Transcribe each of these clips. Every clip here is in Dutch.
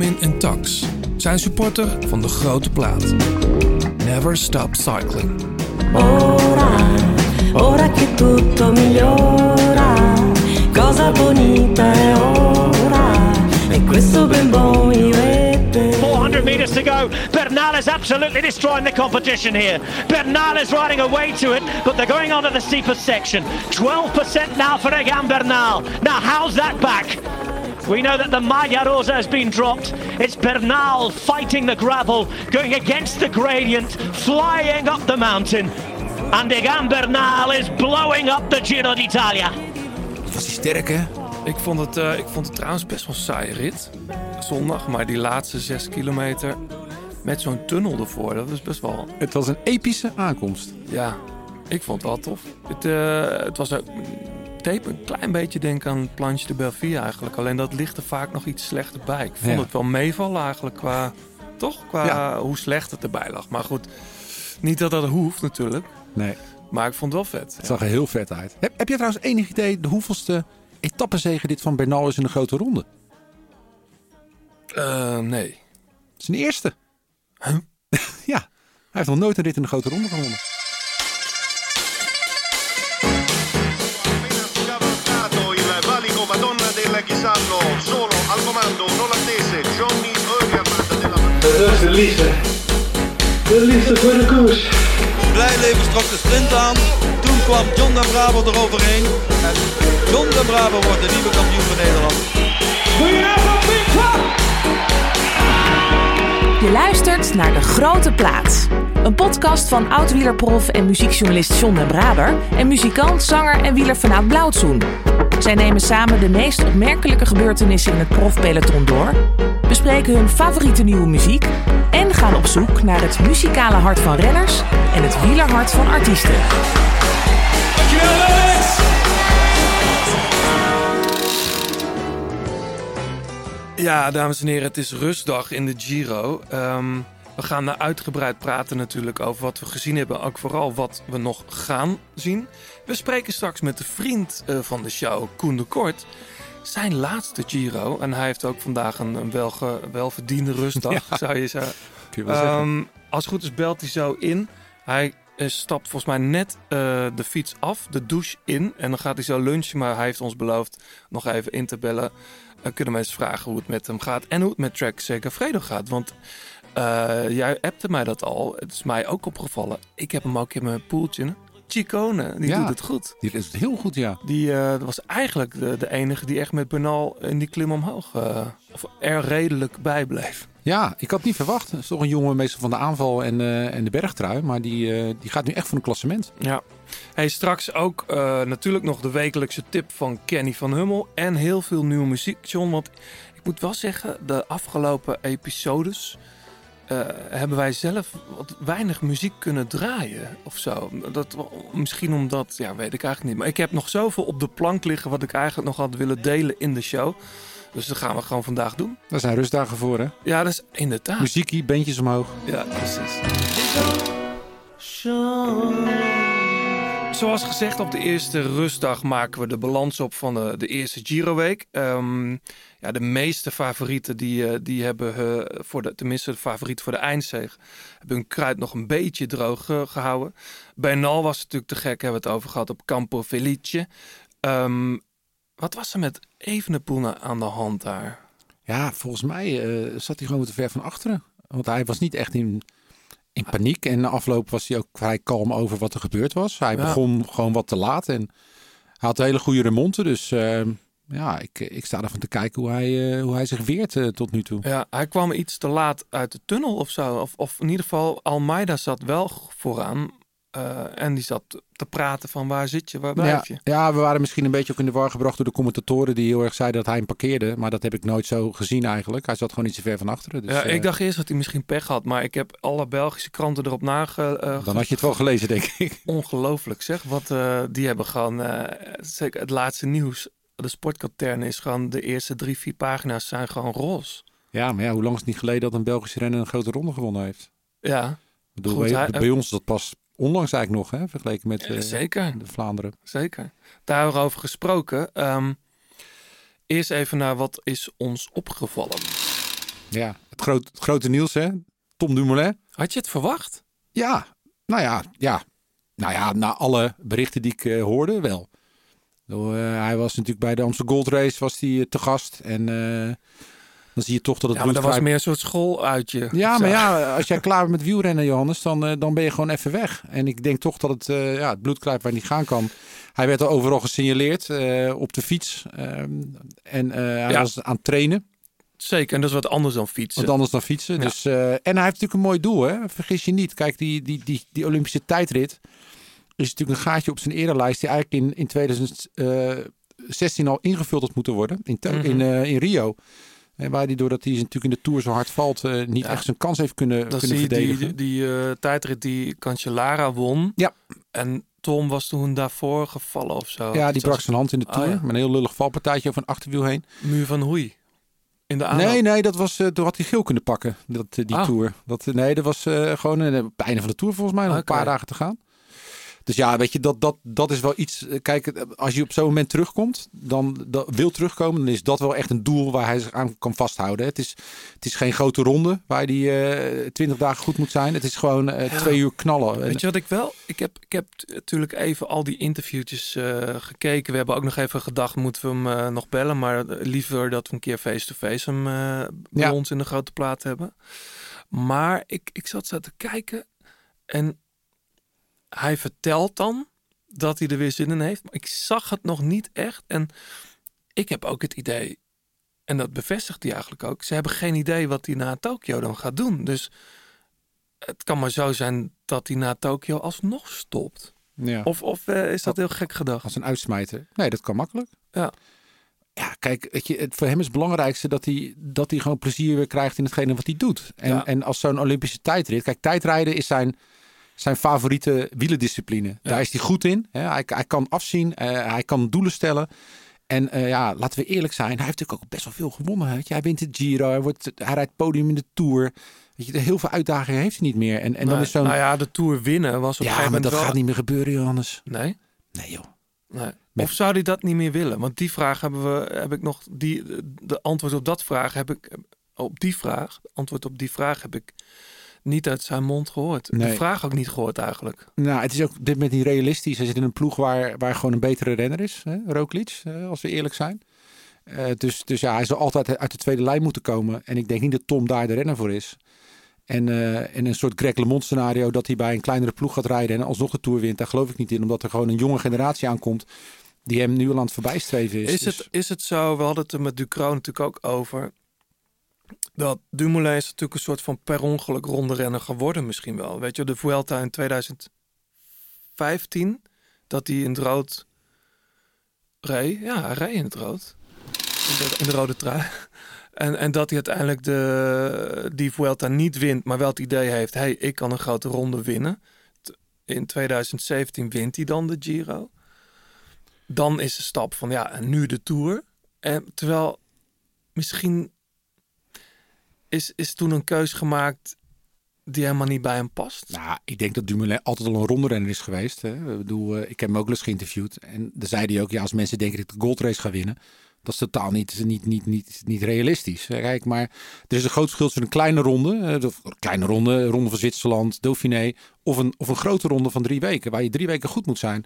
Benjamin en Tax zijn supporter van de grote plaat. Never stop cycling. Ora, ora che tutto migliora, cosa bonita è ora, e questo ben buon vivete. 400 metres to go. Bernal is absolutely destroying the competition here. Bernal is riding away to it, but they're going on to the steepest section. 12% now for Egan Bernal. Now, how's that back? We know that the Maglia Rosa has been dropped. It's Bernal fighting the gravel, going against the gradient, flying up the mountain. And Egan Bernal is blowing up the Giro d'Italia. Was hij sterk, hè? Ik vond, het, eh, ik vond het trouwens best wel saai rit. Zondag, maar die laatste zes kilometer met zo'n tunnel ervoor, dat was best wel... Het was een epische aankomst. Ja, ik vond het wel tof. Het, eh, het was ook tape een klein beetje denken aan Planche de Belleville eigenlijk. Alleen dat ligt er vaak nog iets slechter bij. Ik vond Ja. het wel meevallen eigenlijk qua... Toch? Qua Ja. hoe slecht het erbij lag. Maar goed, niet dat dat hoeft natuurlijk. Nee, Maar ik vond het wel vet. het zag er heel vet uit. Heb, heb je trouwens enig idee de hoeveelste etappezege dit van Bernal is in de grote ronde? Eh, nee. Het is een eerste. Huh? ja, hij heeft nog nooit een rit in de grote ronde gewonnen. Del Chisallo, solo al comando un olandese Johnny Eugerman della Dat is de liefde. De liefde voor de koers. Blijleven trok de sprint aan. Toen kwam John de Bravo eroverheen. En John de Bravo wordt de nieuwe kampioen van Nederland. Je luistert naar De Grote Plaats. Een podcast van oud-wielerprof en muziekjournalist John Braber... en muzikant, zanger en wieler vanuit Blauwtsoen. Zij nemen samen de meest opmerkelijke gebeurtenissen in het profpeloton door... bespreken hun favoriete nieuwe muziek... en gaan op zoek naar het muzikale hart van renners... en het wielerhart van artiesten. Ja, dames en heren, het is rustdag in de Giro. Ehm, we gaan daar uitgebreid praten natuurlijk over wat we gezien hebben. Ook vooral wat we nog gaan zien. We spreken straks met de vriend eh, van de show, Koen de Kort. Zijn laatste Giro. En hij heeft ook vandaag een, een welge, welverdiende rustdag, zou je zeggen. Ehm, als het goed is belt hij zo in. Hij eh, stapt volgens mij net eh, de fiets af, de douche in. En dan gaat hij zo lunchen. Maar hij heeft ons beloofd nog even in te bellen. Dan kunnen mensen vragen hoe het met hem gaat. En hoe het met Trek Segafredo gaat. Want eh, jij appte mij dat al. Het is mij ook opgevallen. Ik heb hem ook in mijn poeltje. Chicone, die Ja. doet het goed. Die is heel goed, ja. Die eh, was eigenlijk de, de enige die echt met Bernal in die klim omhoog... eh, of er redelijk bij bleef. Ja, ik had niet verwacht. Het is toch een jongen meestal van de aanval en, en de bergtrui. Maar die, die gaat nu echt voor een klassement. Ja. Hey, straks ook natuurlijk nog de wekelijkse tip van Kenny van Hummel. En heel veel nieuwe muziek, John. Want ik moet wel zeggen, de afgelopen episodes... eh, hebben wij zelf wat weinig muziek kunnen draaien of zo. Dat, misschien omdat, ja, weet ik eigenlijk niet. Maar ik heb nog zoveel op de plank liggen... wat ik eigenlijk nog had willen delen in de show. Dus dat gaan we gewoon vandaag doen. Daar zijn rustdagen voor, hè? Ja, dat is inderdaad. Muziekie, bandjes omhoog. Ja, precies. Zoals gezegd, op de eerste rustdag maken we de balans op van de, de eerste Giro-week. Ehm, ja, de meeste favorieten die, eh, die hebben, eh, voor de, tenminste de favorieten voor de eindzege, hebben hun kruid nog een beetje droog eh, gehouden. Bernal was natuurlijk te gek, hebben we het over gehad op Campo Felice. Ehm, wat was er met Evenepoel na- aan de hand daar? Ja, volgens mij zat hij gewoon te ver van achteren. Want hij was niet echt in, in paniek. En na afloop was hij ook vrij kalm over wat er gebeurd was. Hij Ja. begon gewoon wat te laat. En hij had hele goede remonte. Dus eh, ja, ik, ik sta ervan te kijken hoe hij, eh, hoe hij zich weert eh, tot nu toe. Ja, hij kwam iets te laat uit de tunnel of zo. Of, of in ieder geval, Almeida zat wel vooraan. Eh, en die zat te praten van waar zit je, waar blijf je? Ja, ja, we waren misschien een beetje ook in de war gebracht door de commentatoren die heel erg zeiden dat hij hem parkeerde. Maar dat heb ik nooit zo gezien eigenlijk. Hij zat gewoon iets te ver van achteren. Dus, ja, eh, ik dacht eerst dat hij misschien pech had, maar ik heb alle Belgische kranten erop nage... eh, Dan had je het wel gelezen, denk ik. Ongelooflijk zeg, wat die hebben gewoon, zeker het laatste nieuws, de sportkatern is gewoon, de eerste drie, vier pagina's zijn gewoon roze. Ja, maar ja, hoe lang is het niet geleden dat een Belgische renner een grote ronde gewonnen heeft? Ja, bedoel, Goed, bij, hij- bij ons is dat pas onlangs eigenlijk nog, hè, vergeleken met eh, zeker. de Vlaanderen. Zeker. Daarover gesproken. ehm, eerst even naar wat is ons opgevallen. Ja, het, groot, het grote nieuws, hè? Tom Dumoulin. Had je het verwacht? Ja, nou ja, ja. Nou ja, na alle berichten die ik eh, hoorde, wel. Eh, hij was natuurlijk bij de Amsterdam Gold Race was hij, te gast. En dan zie je toch dat het Ja, maar dat was meer een soort schooluitje. Ja, maar ja, als jij klaar bent met wielrennen, Johannes, dan, eh, dan ben je gewoon even weg. En ik denk toch dat het, eh, ja, het bloedkruip waar niet gaan kan. Hij werd er overal gesignaleerd eh, op de fiets. Ehm, en eh, hij Ja. was aan het trainen. Zeker, en dat is wat anders dan fietsen. Wat anders dan fietsen. Ja. Dus, eh, en hij heeft natuurlijk een mooi doel, hè? vergis je niet. Kijk, die, die, die, die Olympische tijdrit is natuurlijk een gaatje op zijn erelijst... die eigenlijk in, in 2016 al ingevuld had moeten worden in, Mhm. in, eh, in Rio. En waar hij, doordat hij natuurlijk in de Tour zo hard valt... eh, niet Ja. echt zijn kans heeft kunnen, Dan kunnen zie je verdedigen. die, die eh, tijdrit die Cancellara won. Ja. En Tom was toen daarvoor gevallen of zo. Ja, die Iets brak als zijn hand in de Ah, Tour. ja. Met een heel lullig valpartijtje over een achterwiel heen. Muur van Hoei. In de aanloop. Nee, nee, dat was, eh, toen had hij geel kunnen pakken, dat, die Ah. Tour. Dat, nee, dat was gewoon het einde van de Tour volgens mij. Nog een paar dagen te gaan. Dus ja, weet je, dat, dat, dat is wel iets. eh, Kijk, eh, als je op zo'n moment terugkomt, dan dat, wil terugkomen, dan is dat wel echt een doel waar hij zich aan kan vasthouden. Het is, het is geen grote ronde waar hij twintig dagen goed moet zijn. Het is gewoon eh, Ja. twee uur knallen. En- Weet je wat ik wel? Ik heb, ik heb natuurlijk even al die interviewtjes eh, gekeken. We hebben ook nog even gedacht, moeten we hem eh, nog bellen? Maar eh, liever dat we een keer face-to-face hem eh, bij Ja. ons in de grote plaat hebben. Maar ik, ik zat zo te kijken en hij vertelt dan dat hij er weer zin in heeft. Maar ik zag het nog niet echt. En ik heb ook het idee, en dat bevestigt hij eigenlijk ook. Ze hebben geen idee wat hij na Tokio dan gaat doen. Dus het kan maar zo zijn dat hij na Tokio alsnog stopt. ja. Of, of eh, is dat heel gek gedacht? Als een uitsmijter. Nee, dat kan makkelijk. Ja. Ja, kijk, weet je, het, voor hem is het belangrijkste dat hij, dat hij gewoon plezier weer krijgt in hetgene wat hij doet. En, Ja. en als zo'n Olympische tijdrit. Kijk, tijdrijden is zijn, zijn favoriete wielendiscipline. Daar is hij goed in. Hè? Hij, hij kan afzien, eh, hij kan doelen stellen. En eh, ja, laten we eerlijk zijn, hij heeft natuurlijk ook best wel veel gewonnen. Je? Hij wint de Giro, hij, wordt, hij rijdt podium in de Tour. Weet je, heel veel uitdagingen heeft hij niet meer. En, en dan is zo'n... Nou ja, de Tour winnen was op een ja, gegeven maar moment dat wel... gaat niet meer gebeuren, Johannes. Nee? Nee, joh. nee. Met- Of zou hij dat niet meer willen? Want die vraag hebben we, heb ik nog... Die, de antwoord op dat vraag heb ik... Op die vraag, antwoord op die vraag heb ik niet uit zijn mond gehoord. De vraag ook niet gehoord eigenlijk. Nou, het is ook dit met niet realistisch. Hij zit in een ploeg waar, waar gewoon een betere renner is, hè? Roglic, eh, als we eerlijk zijn. Eh, dus, dus ja, hij zal altijd uit de tweede lijn moeten komen. En ik denk niet dat Tom daar de renner voor is. En eh, in een soort Greg LeMond scenario dat hij bij een kleinere ploeg gaat rijden en alsnog de Tour wint, daar geloof ik niet in. Omdat er gewoon een jonge generatie aankomt die hem nu al aan het voorbijstreven is. Is Dus- het, is het zo, we hadden het er met Ducro natuurlijk ook over, dat Dumoulin is natuurlijk een soort van per ongeluk ronde renner geworden misschien wel. Weet je, de Vuelta in 2015, dat hij in het rood reed. Ja, reed in het rood. In de, rode trui. En, en dat hij uiteindelijk de, die Vuelta niet wint, maar wel het idee heeft, hey, ik kan een grote ronde winnen. In 2017 wint hij dan de Giro dan is de stap van ja, en nu de Tour. En terwijl misschien is, is toen een keus gemaakt die helemaal niet bij hem past. Nou, ik denk dat Dumoulin altijd al een ronderenner is geweest. Hè. Ik, bedoel, eh, ik heb hem ook eens geïnterviewd. En daar zei hij ook, ja, als mensen denken dat ik de goldrace ga winnen... dat is totaal niet, niet, niet, niet, niet realistisch. Eh, Kijk, maar er is een groot verschil tussen een kleine ronde... eh, de kleine ronde, ronde van Zwitserland, Dauphiné... Of een, of een grote ronde van drie weken, waar je drie weken goed moet zijn.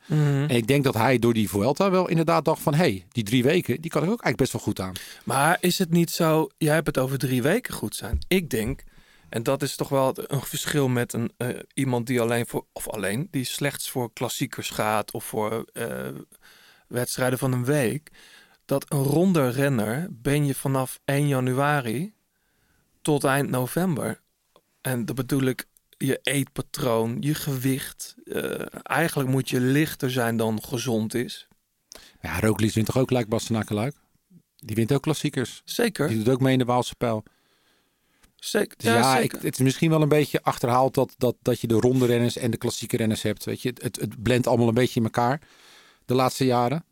En ik denk dat hij door die Vuelta wel inderdaad dacht van... hé, hey, die drie weken, die kan ik ook eigenlijk best wel goed aan. Maar is het niet zo, jij hebt het over drie weken goed zijn. Ik denk, en dat is toch wel een verschil met een, eh, iemand die alleen voor, of alleen, die slechts voor klassiekers gaat of voor eh, wedstrijden van een week. Dat een ronde renner ben je vanaf 1 januari tot eind november. En dat bedoel ik je eetpatroon, je gewicht. eh, eigenlijk moet je lichter zijn dan gezond is. Ja, Roglic wint toch ook Luik? Die wint ook klassiekers. Zeker, Die doet ook mee in de Waalse pijl. zeker. Dus ja, ik, zeker. het is misschien wel een beetje achterhaald dat, dat, dat je de ronde renners en de klassieke renners hebt. Weet je, het, het, het blendt allemaal een beetje in elkaar de laatste jaren.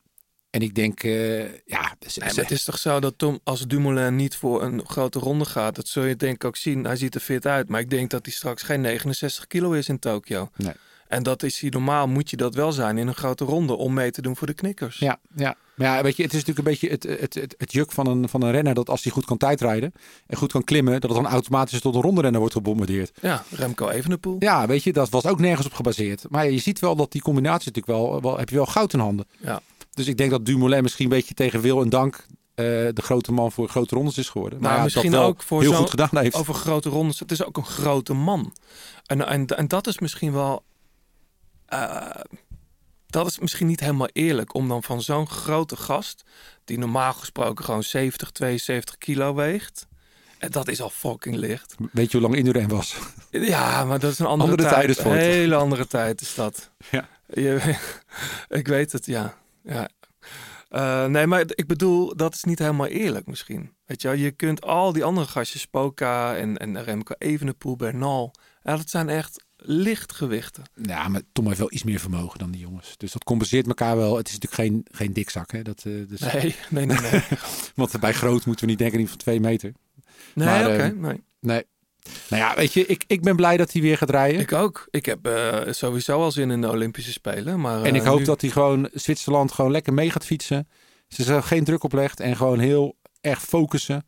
En ik denk, eh, ja, Nee, maar het is toch zo dat Tom, als Dumoulin niet voor een grote ronde gaat, dat zul je denk ik ook zien. Hij ziet er fit uit, maar ik denk dat hij straks geen 69 kilo is in Tokio. Nee. En dat is hij normaal, moet je dat wel zijn in een grote ronde om mee te doen voor de knikkers. ja, ja. Maar ja, weet je, het is natuurlijk een beetje het, het, het, het juk van een, van een renner dat als hij goed kan tijdrijden en goed kan klimmen, dat het dan automatisch tot een ronde renner wordt gebombardeerd. Ja, Remco Evenepoel. Ja, weet je, dat was ook nergens op gebaseerd. Maar je ziet wel dat die combinatie natuurlijk wel, wel heb je wel goud in handen. Ja. Dus ik denk dat Dumoulin misschien een beetje tegen wil en dank eh, de grote man voor grote rondes is geworden. Maar ja, Nou, misschien dat wel ook voor heel goed gedaan heeft. Over grote rondes. Het is ook een grote man. En, en, en dat is misschien wel. eh, dat is misschien niet helemaal eerlijk om dan van zo'n grote gast, die normaal gesproken gewoon 70, 72 kilo weegt. En dat is al fucking licht. Weet je hoe lang Indurain was? Ja, maar dat is een andere, Andere tijd. Een hele andere tijd is dat. Ja. Je, ik weet het, ja. Ja. Eh, nee, maar ik bedoel, dat is niet helemaal eerlijk misschien. Weet je wel, je kunt al die andere gastjes, Spoka en, en Remco Evenepoel, Bernal. Ja, dat zijn echt lichtgewichten. Ja, maar Tom heeft wel iets meer vermogen dan die jongens. Dus dat compenseert elkaar wel. Het is natuurlijk geen, geen dikzak. Hè? Dat, eh, dus, Nee, nee, nee. Nee, Want bij groot moeten we niet denken niet van twee meter. nee oké. ehm, nee. Nee. Nou ja, weet je, ik, ik ben blij dat hij weer gaat rijden. Ik ook. Ik heb eh, sowieso al zin in de Olympische Spelen. Maar, en ik eh, hoop nu- dat hij gewoon Zwitserland gewoon lekker mee gaat fietsen. Ze er geen druk op legt en gewoon heel erg focussen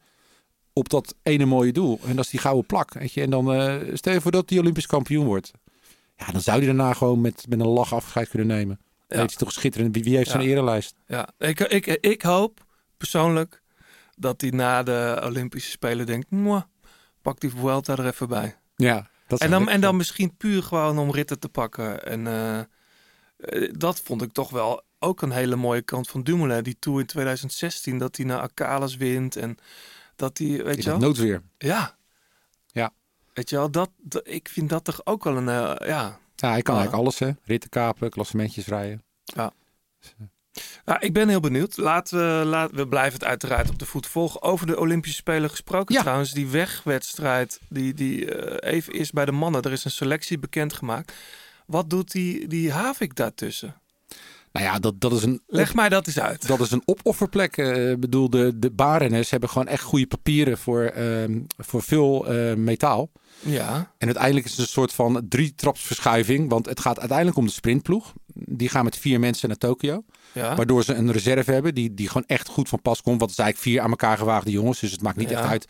op dat ene mooie doel. En dat is die gouden plak. Weet je? En dan eh, stel je voor dat hij Olympisch kampioen wordt. Ja, dan zou hij daarna gewoon met, met een lach afscheid kunnen nemen. Ja. Weet je toch schitterend. Wie, heeft Ja. zijn erelijst? Ja, ik, ik, ik hoop persoonlijk dat hij na de Olympische Spelen denkt... "Mwah, pak die Vuelta er even bij. Ja, dat En dan, en dan misschien puur gewoon om ritten te pakken. En eh, eh, dat vond ik toch wel ook een hele mooie kant van Dumoulin. Die Tour in 2016, dat hij naar Akalas wint. En dat hij, weet In je wel? noodweer. Ja. Ja. Weet je wel, dat, dat- ik vind dat toch ook wel een, eh, ja... Ja, hij kan Ja. eigenlijk alles, hè. Ritten kapen, klassementjes rijden. Nou, ik ben heel benieuwd. Laten we, laten we blijven het uiteraard op de voet volgen. Over de Olympische Spelen gesproken Ja. trouwens. Die wegwedstrijd, die, die eh, even eerst bij de mannen. Er is een selectie bekendgemaakt. Wat doet die, die Havik daartussen? Nou ja, dat, dat is een... Leg mij dat eens uit. Dat is een opofferplek. Eh, Ik bedoel, de, de baanrenners hebben gewoon echt goede papieren voor, ehm, voor veel eh, metaal. Ja, En uiteindelijk is het een soort van drietrapsverschuiving. Want het gaat uiteindelijk om de sprintploeg. Die gaan met vier mensen naar Tokio. ja. Waardoor ze een reserve hebben die, die gewoon echt goed van pas komt. Want het is eigenlijk vier aan elkaar gewaagde jongens. Dus het maakt niet Ja. echt uit.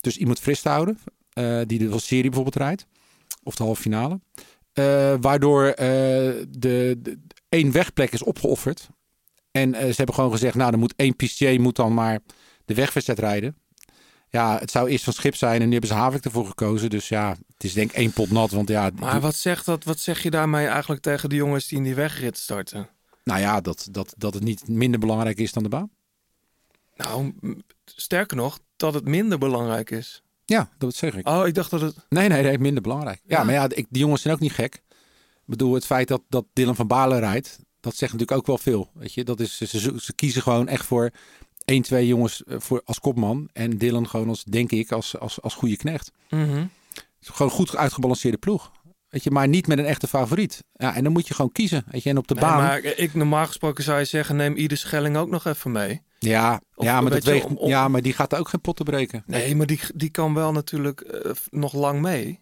Dus iemand fris te houden. eh, die de serie bijvoorbeeld rijdt. Of de halve finale. Eh, waardoor eh, de, de één wegplek is opgeofferd. En eh, ze hebben gewoon gezegd, nou dan moet één pistier moet dan maar de wegwedstrijd rijden. Ja, het zou eerst van schip zijn en nu hebben ze Havik ervoor gekozen. Dus ja, het is denk ik één pot nat. Want ja, Maar wat, zegt dat, wat zeg je daarmee eigenlijk tegen de jongens die in die wegrit starten? nou ja, dat, dat, dat het niet minder belangrijk is dan de baan. Nou, sterker nog, dat het minder belangrijk is. Ja, dat zeg ik. Oh, ik dacht dat het... Nee, nee, nee, minder belangrijk. Ja, Ja. maar ja, ik, die jongens zijn ook niet gek. Bedoel, het feit dat, dat Dylan van Baarle rijdt, dat zegt natuurlijk ook wel veel. Weet je, dat is, ze, ze, ze kiezen gewoon echt voor één, twee jongens eh, voor, als kopman. En Dylan gewoon als, denk ik, als, als, als goede knecht. Mhm. Gewoon goed uitgebalanceerde ploeg. Weet je, maar niet met een echte favoriet. Ja, en dan moet je gewoon kiezen. Weet je, en op de Nee, baan. maar ik, normaal gesproken zou je zeggen, neem ieder Schelling ook nog even mee. Ja, Of ja, maar weet dat je, weegt, om- om- ja, maar die gaat ook geen potten breken. Nee, maar die, die kan wel natuurlijk eh, nog lang mee.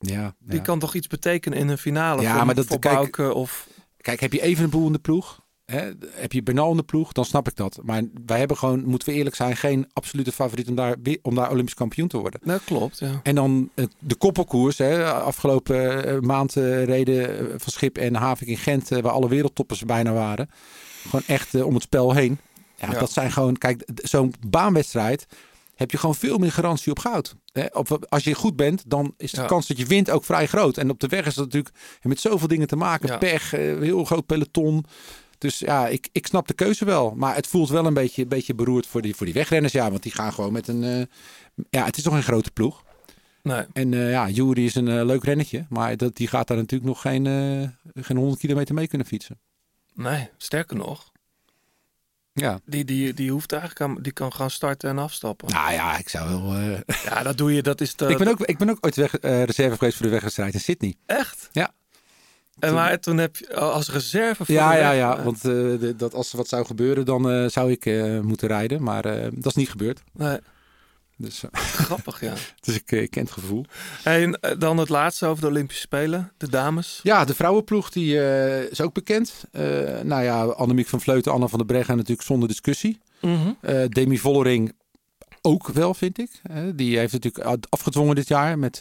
Ja, Die ja. kan toch iets betekenen in een finale Ja, voor, maar dat- voor kijk- of... Kijk, heb je even een boel in de ploeg? Hè? Heb je Bernal in de ploeg? Dan snap ik dat. Maar wij hebben gewoon, moeten we eerlijk zijn, geen absolute favoriet om daar, om daar Olympisch kampioen te worden. Dat klopt, ja. En dan de koppelkoers. Hè? Afgelopen eh, maand eh, reden eh, van Schip en Havik in Gent, waar alle wereldtoppers bijna waren. Gewoon echt om het spel heen. Ja, Ja. dat zijn gewoon, kijk, zo'n baanwedstrijd heb je gewoon veel meer garantie op goud. Als je goed bent, dan is de Ja. kans dat je wint ook vrij groot. En op de weg is dat natuurlijk met zoveel dingen te maken. Ja. Pech, eh, heel groot peloton. Dus ja, ik, ik snap de keuze wel. Maar het voelt wel een beetje, een beetje beroerd voor die, voor die wegrenners. Ja, want die gaan gewoon met een... eh, ja, het is toch een grote ploeg. Nee. En eh, ja, Jury is een leuk rennetje. Maar dat, die gaat daar natuurlijk nog geen, geen 100 kilometer mee kunnen fietsen. Nee, sterker nog. Ja. Die, die, die hoeft eigenlijk aan, die kan gaan starten en afstappen. Nou ja, ik zou wel... eh, Ja, dat doe je, dat is de... ik, ben ook, ik ben ook ooit weg, eh, reserve geweest voor de wegwedstrijd in Sydney. Echt? Ja. En maar toen heb je als reserve voor Ja, ja, ja. Want eh, de- dat als er wat zou gebeuren, dan zou ik moeten rijden. Maar dat is niet gebeurd. Nee. Dus, eh, Grappig, ja. dus ik, ik ken het gevoel. En eh, dan het laatste over de Olympische Spelen. De dames. Ja, de vrouwenploeg die, eh, is ook bekend. Nou ja, Annemiek van Vleuten, Anna van der Breggen natuurlijk zonder discussie. Mhm. Demi Vollering ook wel, vind ik. Die heeft natuurlijk afgedwongen dit jaar. Met,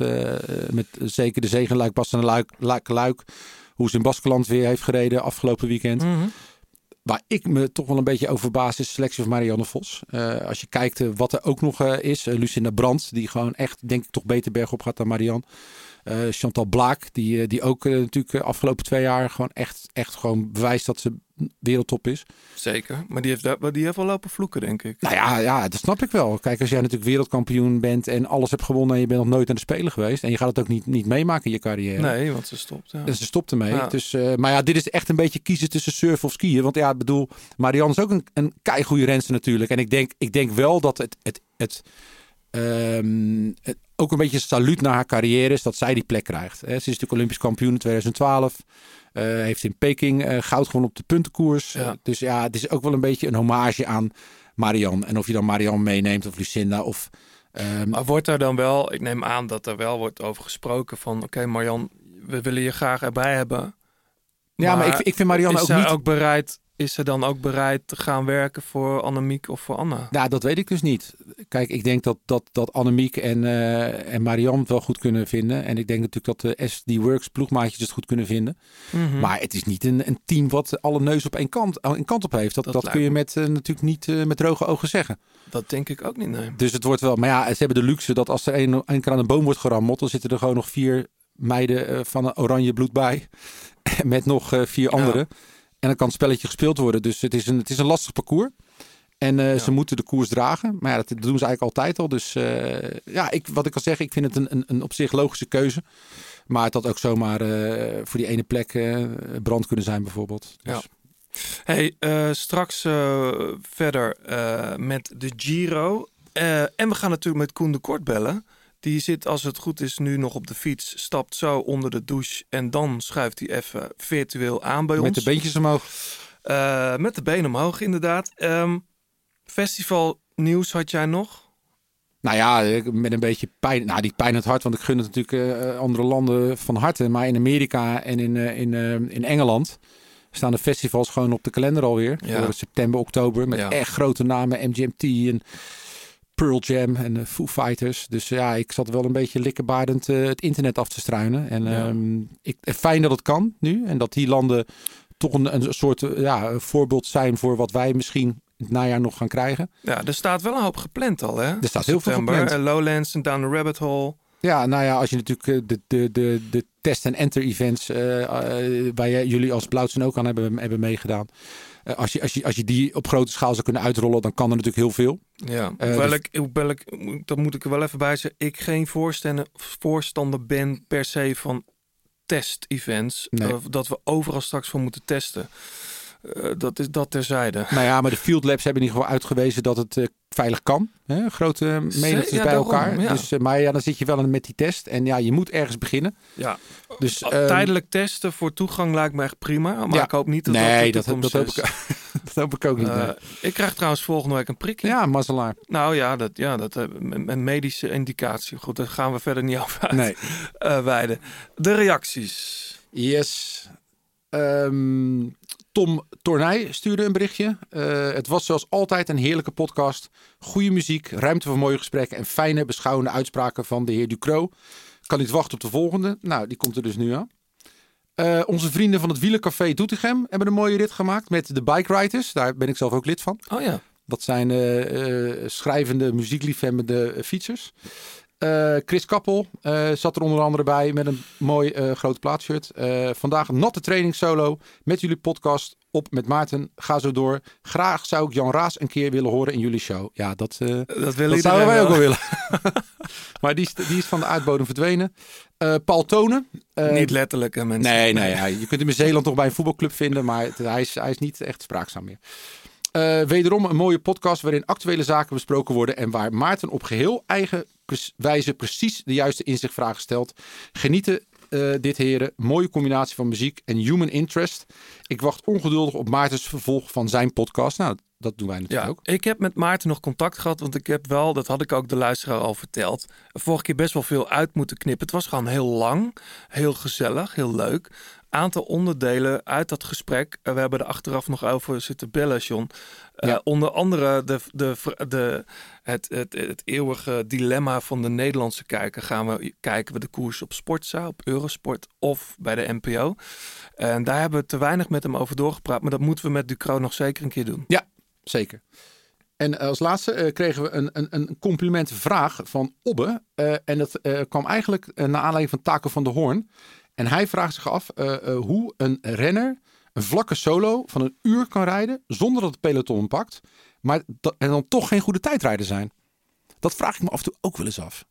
met zeker de zegen Luik, Basten en Luik, Luik, Luik. Hoe ze in Baskeland weer heeft gereden afgelopen weekend. Mhm. Waar ik me toch wel een beetje over verbaas is de selectie van Marianne Vos. Eh, als je kijkt eh, wat er ook nog eh, is. Lucinda Brandt, die gewoon echt denk ik toch beter bergop gaat dan Marianne. Eh, Chantal Blaak, die, eh, die ook eh, natuurlijk de afgelopen twee jaar gewoon echt, echt gewoon bewijst dat ze wereldtop is. Zeker. Maar die heeft, daar- die heeft wel lopen vloeken, denk ik. Nou ja, ja, dat snap ik wel. Kijk, als jij natuurlijk wereldkampioen bent en alles hebt gewonnen en je bent nog nooit aan de Spelen geweest. En je gaat het ook niet, niet meemaken in je carrière. Nee, want ze stopt. Ja. Dus ze stopt ermee. Ja. Dus, maar ja, dit is echt een beetje kiezen tussen surfen of skiën. Want ja, ik bedoel, Marianne is ook een, een keigoede renster natuurlijk. En ik denk, ik denk wel dat het, het, het, het ook een beetje een saluut naar haar carrière is dat zij die plek krijgt. Hè, Ze is natuurlijk Olympisch kampioen in 2012. eh, heeft in Peking eh, goud gewonnen op de puntenkoers. Ja. Eh, dus ja, het is ook wel een beetje een hommage aan Marianne. En of je dan Marianne meeneemt of Lucinda of... ehm, Maar wordt er dan wel, ik neem aan dat er wel wordt over gesproken van, oké Marjan, we willen je graag erbij hebben. ja, maar ik, ik vind Marianne is ook niet... ook bereid, is ze dan ook bereid te gaan werken voor Annemiek of voor Anna? Nou, dat weet ik dus niet. Kijk, ik denk dat, dat, dat Annemiek en, eh en Marianne het wel goed kunnen vinden. En ik denk natuurlijk dat de SD Works ploegmaatjes het goed kunnen vinden. Mhm. Maar het is niet een, een team wat alle neus op één kant, één kant op heeft. Dat, Dat kun je me. met, eh, natuurlijk niet eh, met droge ogen zeggen. Dat denk ik ook niet, nee. Dus het wordt wel... Maar ja, ze hebben de luxe dat als er één één keer aan een boom wordt gerammeld... dan zitten er gewoon nog vier meiden van een oranje bloed bij. met nog vier anderen. En dan kan het spelletje gespeeld worden. Dus het is een, het is een lastig parcours. En eh, ze moeten de koers dragen. Maar ja, dat doen ze eigenlijk altijd al. Dus eh, ja, ik, wat ik al zeg, ik vind het een, een, een op zich logische keuze. Maar het had ook zomaar eh, voor die ene plek brand kunnen zijn bijvoorbeeld. Dus, Ja. Hey, straks verder met de Giro. En we gaan natuurlijk met Koen de Kort bellen. Die zit, als het goed is, nu nog op de fiets. Stapt zo onder de douche. En dan schuift hij even virtueel aan bij Met ons. de beentjes omhoog. Eh, met de benen omhoog, inderdaad. Ehm, festival nieuws had jij nog? Nou ja, ik- met een beetje pijn. Nou, die pijn het hart, want ik gun het natuurlijk eh, andere landen van harte. Maar in Amerika en in, eh, in, in Engeland staan de festivals gewoon op de kalender alweer. Ja. Voor september, oktober. Met Ja. echt grote namen. MGMT en Pearl Jam en de Foo Fighters. Dus ja, ik zat wel een beetje likkenbaardend eh, het internet af te struinen. En Ja. ehm, ik, fijn dat het kan nu. En dat die landen toch een, een soort eh, ja, voorbeeld zijn voor wat wij misschien het najaar nog gaan krijgen. Ja, er staat wel een hoop gepland al, hè? Er staat heel veel gepland. Eh, Lowlands en Down the Rabbit Hole. Ja, nou ja, als je natuurlijk eh, de, de, de, de test- en enter-events, eh, eh, waar jullie als Blauwtsen ook aan hebben, hebben meegedaan. Eh, als, je, als, je, als je die op grote schaal zou kunnen uitrollen, dan kan er natuurlijk heel veel. Ja, Eh, hoewel, dus- ik, hoewel ik, dat moet ik er wel even bij zeggen, ik geen voorstander, voorstander ben per se van test-events. Nee. Eh, dat we overal straks voor moeten testen. Eh, dat is dat terzijde. Nou ja, maar de Field Labs hebben in ieder geval uitgewezen dat het eh, veilig kan. Hè? Grote menigtes ja, bij daarom, elkaar. ja. Dus, eh, maar ja, dan zit je wel met die test. En ja, je moet ergens beginnen. Ja, Dus, ehm, tijdelijk testen voor toegang lijkt me echt prima. Maar Ja. ik hoop niet dat nee, dat, dat, dat, hoop ik, dat hoop ik ook niet. nee. Eh, ik krijg trouwens volgende week een prikje. ja, mazzelaar. Nou ja, dat, ja, dat eh, een medische indicatie. Goed, daar gaan we verder niet over Nee. eh, wijden. De reacties. Yes. Ehm, Tom Tornij stuurde een berichtje. Eh, het was zoals altijd een heerlijke podcast. Goede muziek, ruimte voor mooie gesprekken en fijne beschouwende uitspraken van de heer Ducro. Kan niet wachten op de volgende. Nou, die komt er dus nu aan. Eh, onze vrienden van het Wielercafé Doetinchem hebben een mooie rit gemaakt met de Bike Riders. Daar ben ik zelf ook lid van. Oh ja. Dat zijn eh, schrijvende, muziekliefhebbende fietsers. Eh, Chris Kappel eh, zat er onder andere bij met een mooi grote plaatshirt. Eh, vandaag een natte training solo met jullie podcast op met Maarten. Ga zo door. Graag zou ik Jan Raas een keer willen horen in jullie show. Ja, dat, Dat willen dat zouden wij ook wel. willen. maar die is, die is van de uitbodem verdwenen. Paul Tonen. Niet letterlijk, hè, mensen. Nee, nee, ja, je kunt hem in Zeeland nog bij een voetbalclub vinden, maar het- hij, is, hij is niet echt spraakzaam meer. Eh, wederom een mooie podcast waarin actuele zaken besproken worden en waar Maarten op geheel eigen wijze precies de juiste inzichtvragen stelt. Genieten eh, dit heren. Mooie combinatie van muziek en human interest. Ik wacht ongeduldig op Maartens vervolg van zijn podcast. Nou, Dat doen wij natuurlijk Ja, ook. ik heb met Maarten nog contact gehad, want ik heb wel, dat had ik ook de luisteraar al verteld, vorige keer best wel veel uit moeten knippen. Het was gewoon heel lang, heel gezellig, heel leuk. Aantal onderdelen uit dat gesprek. eh, We hebben er achteraf nog over zitten bellen, John. Eh, Ja. Onder andere de, de, de, het, het, het eeuwige dilemma van de Nederlandse kijker. Gaan we kijken we de koers op Sportza, op Eurosport of bij de NPO? En daar hebben we te weinig met hem over doorgepraat. Maar dat moeten we met Ducro nog zeker een keer doen. Zeker. En als laatste eh, kregen we een, een, een complimentvraag van Obbe. Eh, en dat eh, kwam eigenlijk naar aanleiding van Taco van de Hoorn. En hij vraagt zich af uh, uh, hoe een renner een vlakke solo van een uur kan rijden zonder dat het peloton hem pakt. Maar dat, en dan toch geen goede tijdrijder zijn. Dat vraag ik me af en toe ook wel eens af.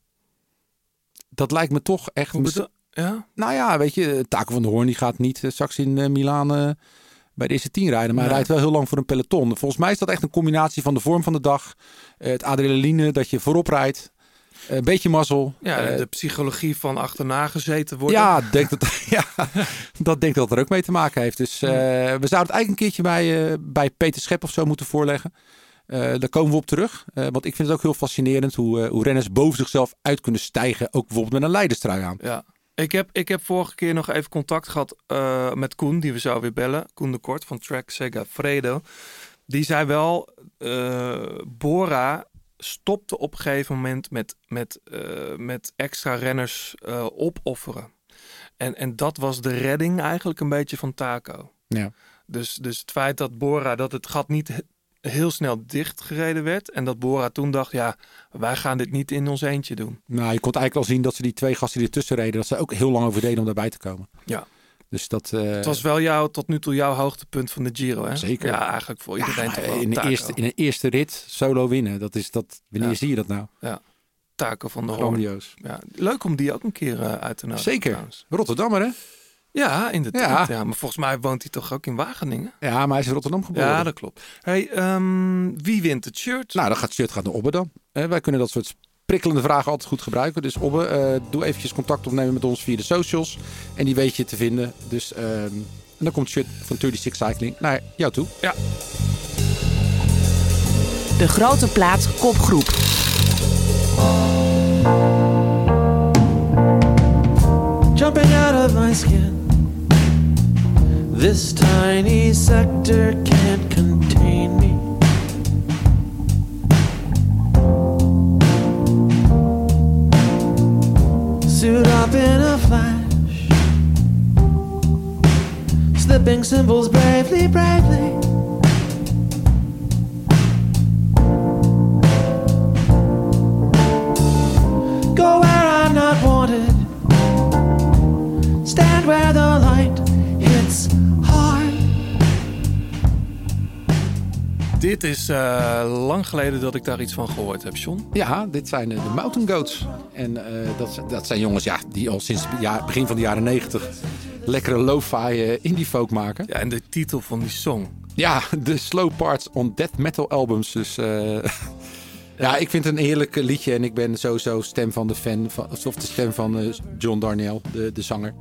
Dat lijkt me toch echt... Ja? Nou ja, weet je, Taco van de Hoorn die gaat niet uh, straks in uh, Milaan bij de eerste tien rijden. Maar hij rijdt wel heel lang voor een peloton. Volgens mij is dat echt een combinatie van de vorm van de dag. eh, het adrenaline dat je voorop rijdt. Een beetje mazzel. Ja, Eh, de psychologie van achterna gezeten worden. ja, denk dat, ja, dat denk dat er ook mee te maken heeft. Dus eh, we zouden het eigenlijk een keertje bij, eh, bij Peter Schep of zo moeten voorleggen. Eh, daar komen we op terug. Eh, want ik vind het ook heel fascinerend hoe, eh, hoe renners boven zichzelf uit kunnen stijgen. Ook bijvoorbeeld met een leiderstrui aan. Ja. Ik heb, ik heb vorige keer nog even contact gehad eh, met Koen, die we zo weer bellen. Koen de Kort van Track Sega Fredo. Die zei wel, eh, Bora stopte op een gegeven moment met, met, eh, met extra renners eh, opofferen. En, en dat was de redding eigenlijk een beetje van Taco. Ja. Dus, dus het feit dat Bora, dat het gat niet he- heel snel dichtgereden werd. En dat Bora toen dacht, ja, wij gaan dit niet in ons eentje doen. Nou, je kon eigenlijk al zien dat ze die twee gasten die ertussen reden, dat ze ook heel lang over deden om daarbij te komen. Ja. Dus dat. eh, Het was wel jouw, tot nu toe jouw hoogtepunt van de Giro, hè? Zeker. Ja, eigenlijk voor iedereen ja, toch wel. in, de eerste, in een eerste rit solo winnen. Dat is dat. Wanneer Ja. zie je dat nou? Taco van de. Grandioos. Ja, leuk om die ook een keer eh, uit te nodigen. Zeker. trouwens. Rotterdammer, hè? Ja, inderdaad. Ja. Ja. maar volgens mij woont hij toch ook in Wageningen? Ja, maar hij is in Rotterdam geboren. Ja, dat klopt. Hey, ehm, wie wint het shirt? Nou, dan gaat het shirt gaat naar Obbe dan. Eh, wij kunnen dat soort prikkelende vragen altijd goed gebruiken. Dus Obbe, eh, doe eventjes contact opnemen met ons via de socials. En die weet je te vinden. Dus ehm, en dan komt het shirt van 36 Cycling naar jou toe. De grote plaats kopgroep. jumping out of my skin. This tiny sector can't contain Suit up in a flash, slipping symbols bravely, bravely. Go where I'm not wanted. Stand where the light hits Dit is eh, lang geleden dat ik daar iets van gehoord heb, John. Ja, dit zijn eh, de Mountain Goats. En eh, dat, dat zijn jongens ja, die al sinds het jaar- begin van de jaren 90 lekkere lo-fi indie folk maken. Ja, en de titel van die song. Ja, de slow parts on death metal albums. Dus ja, ik vind het een heerlijk liedje. En ik ben sowieso stem van de fan, van, of de stem van John Darnielle, de, de zanger.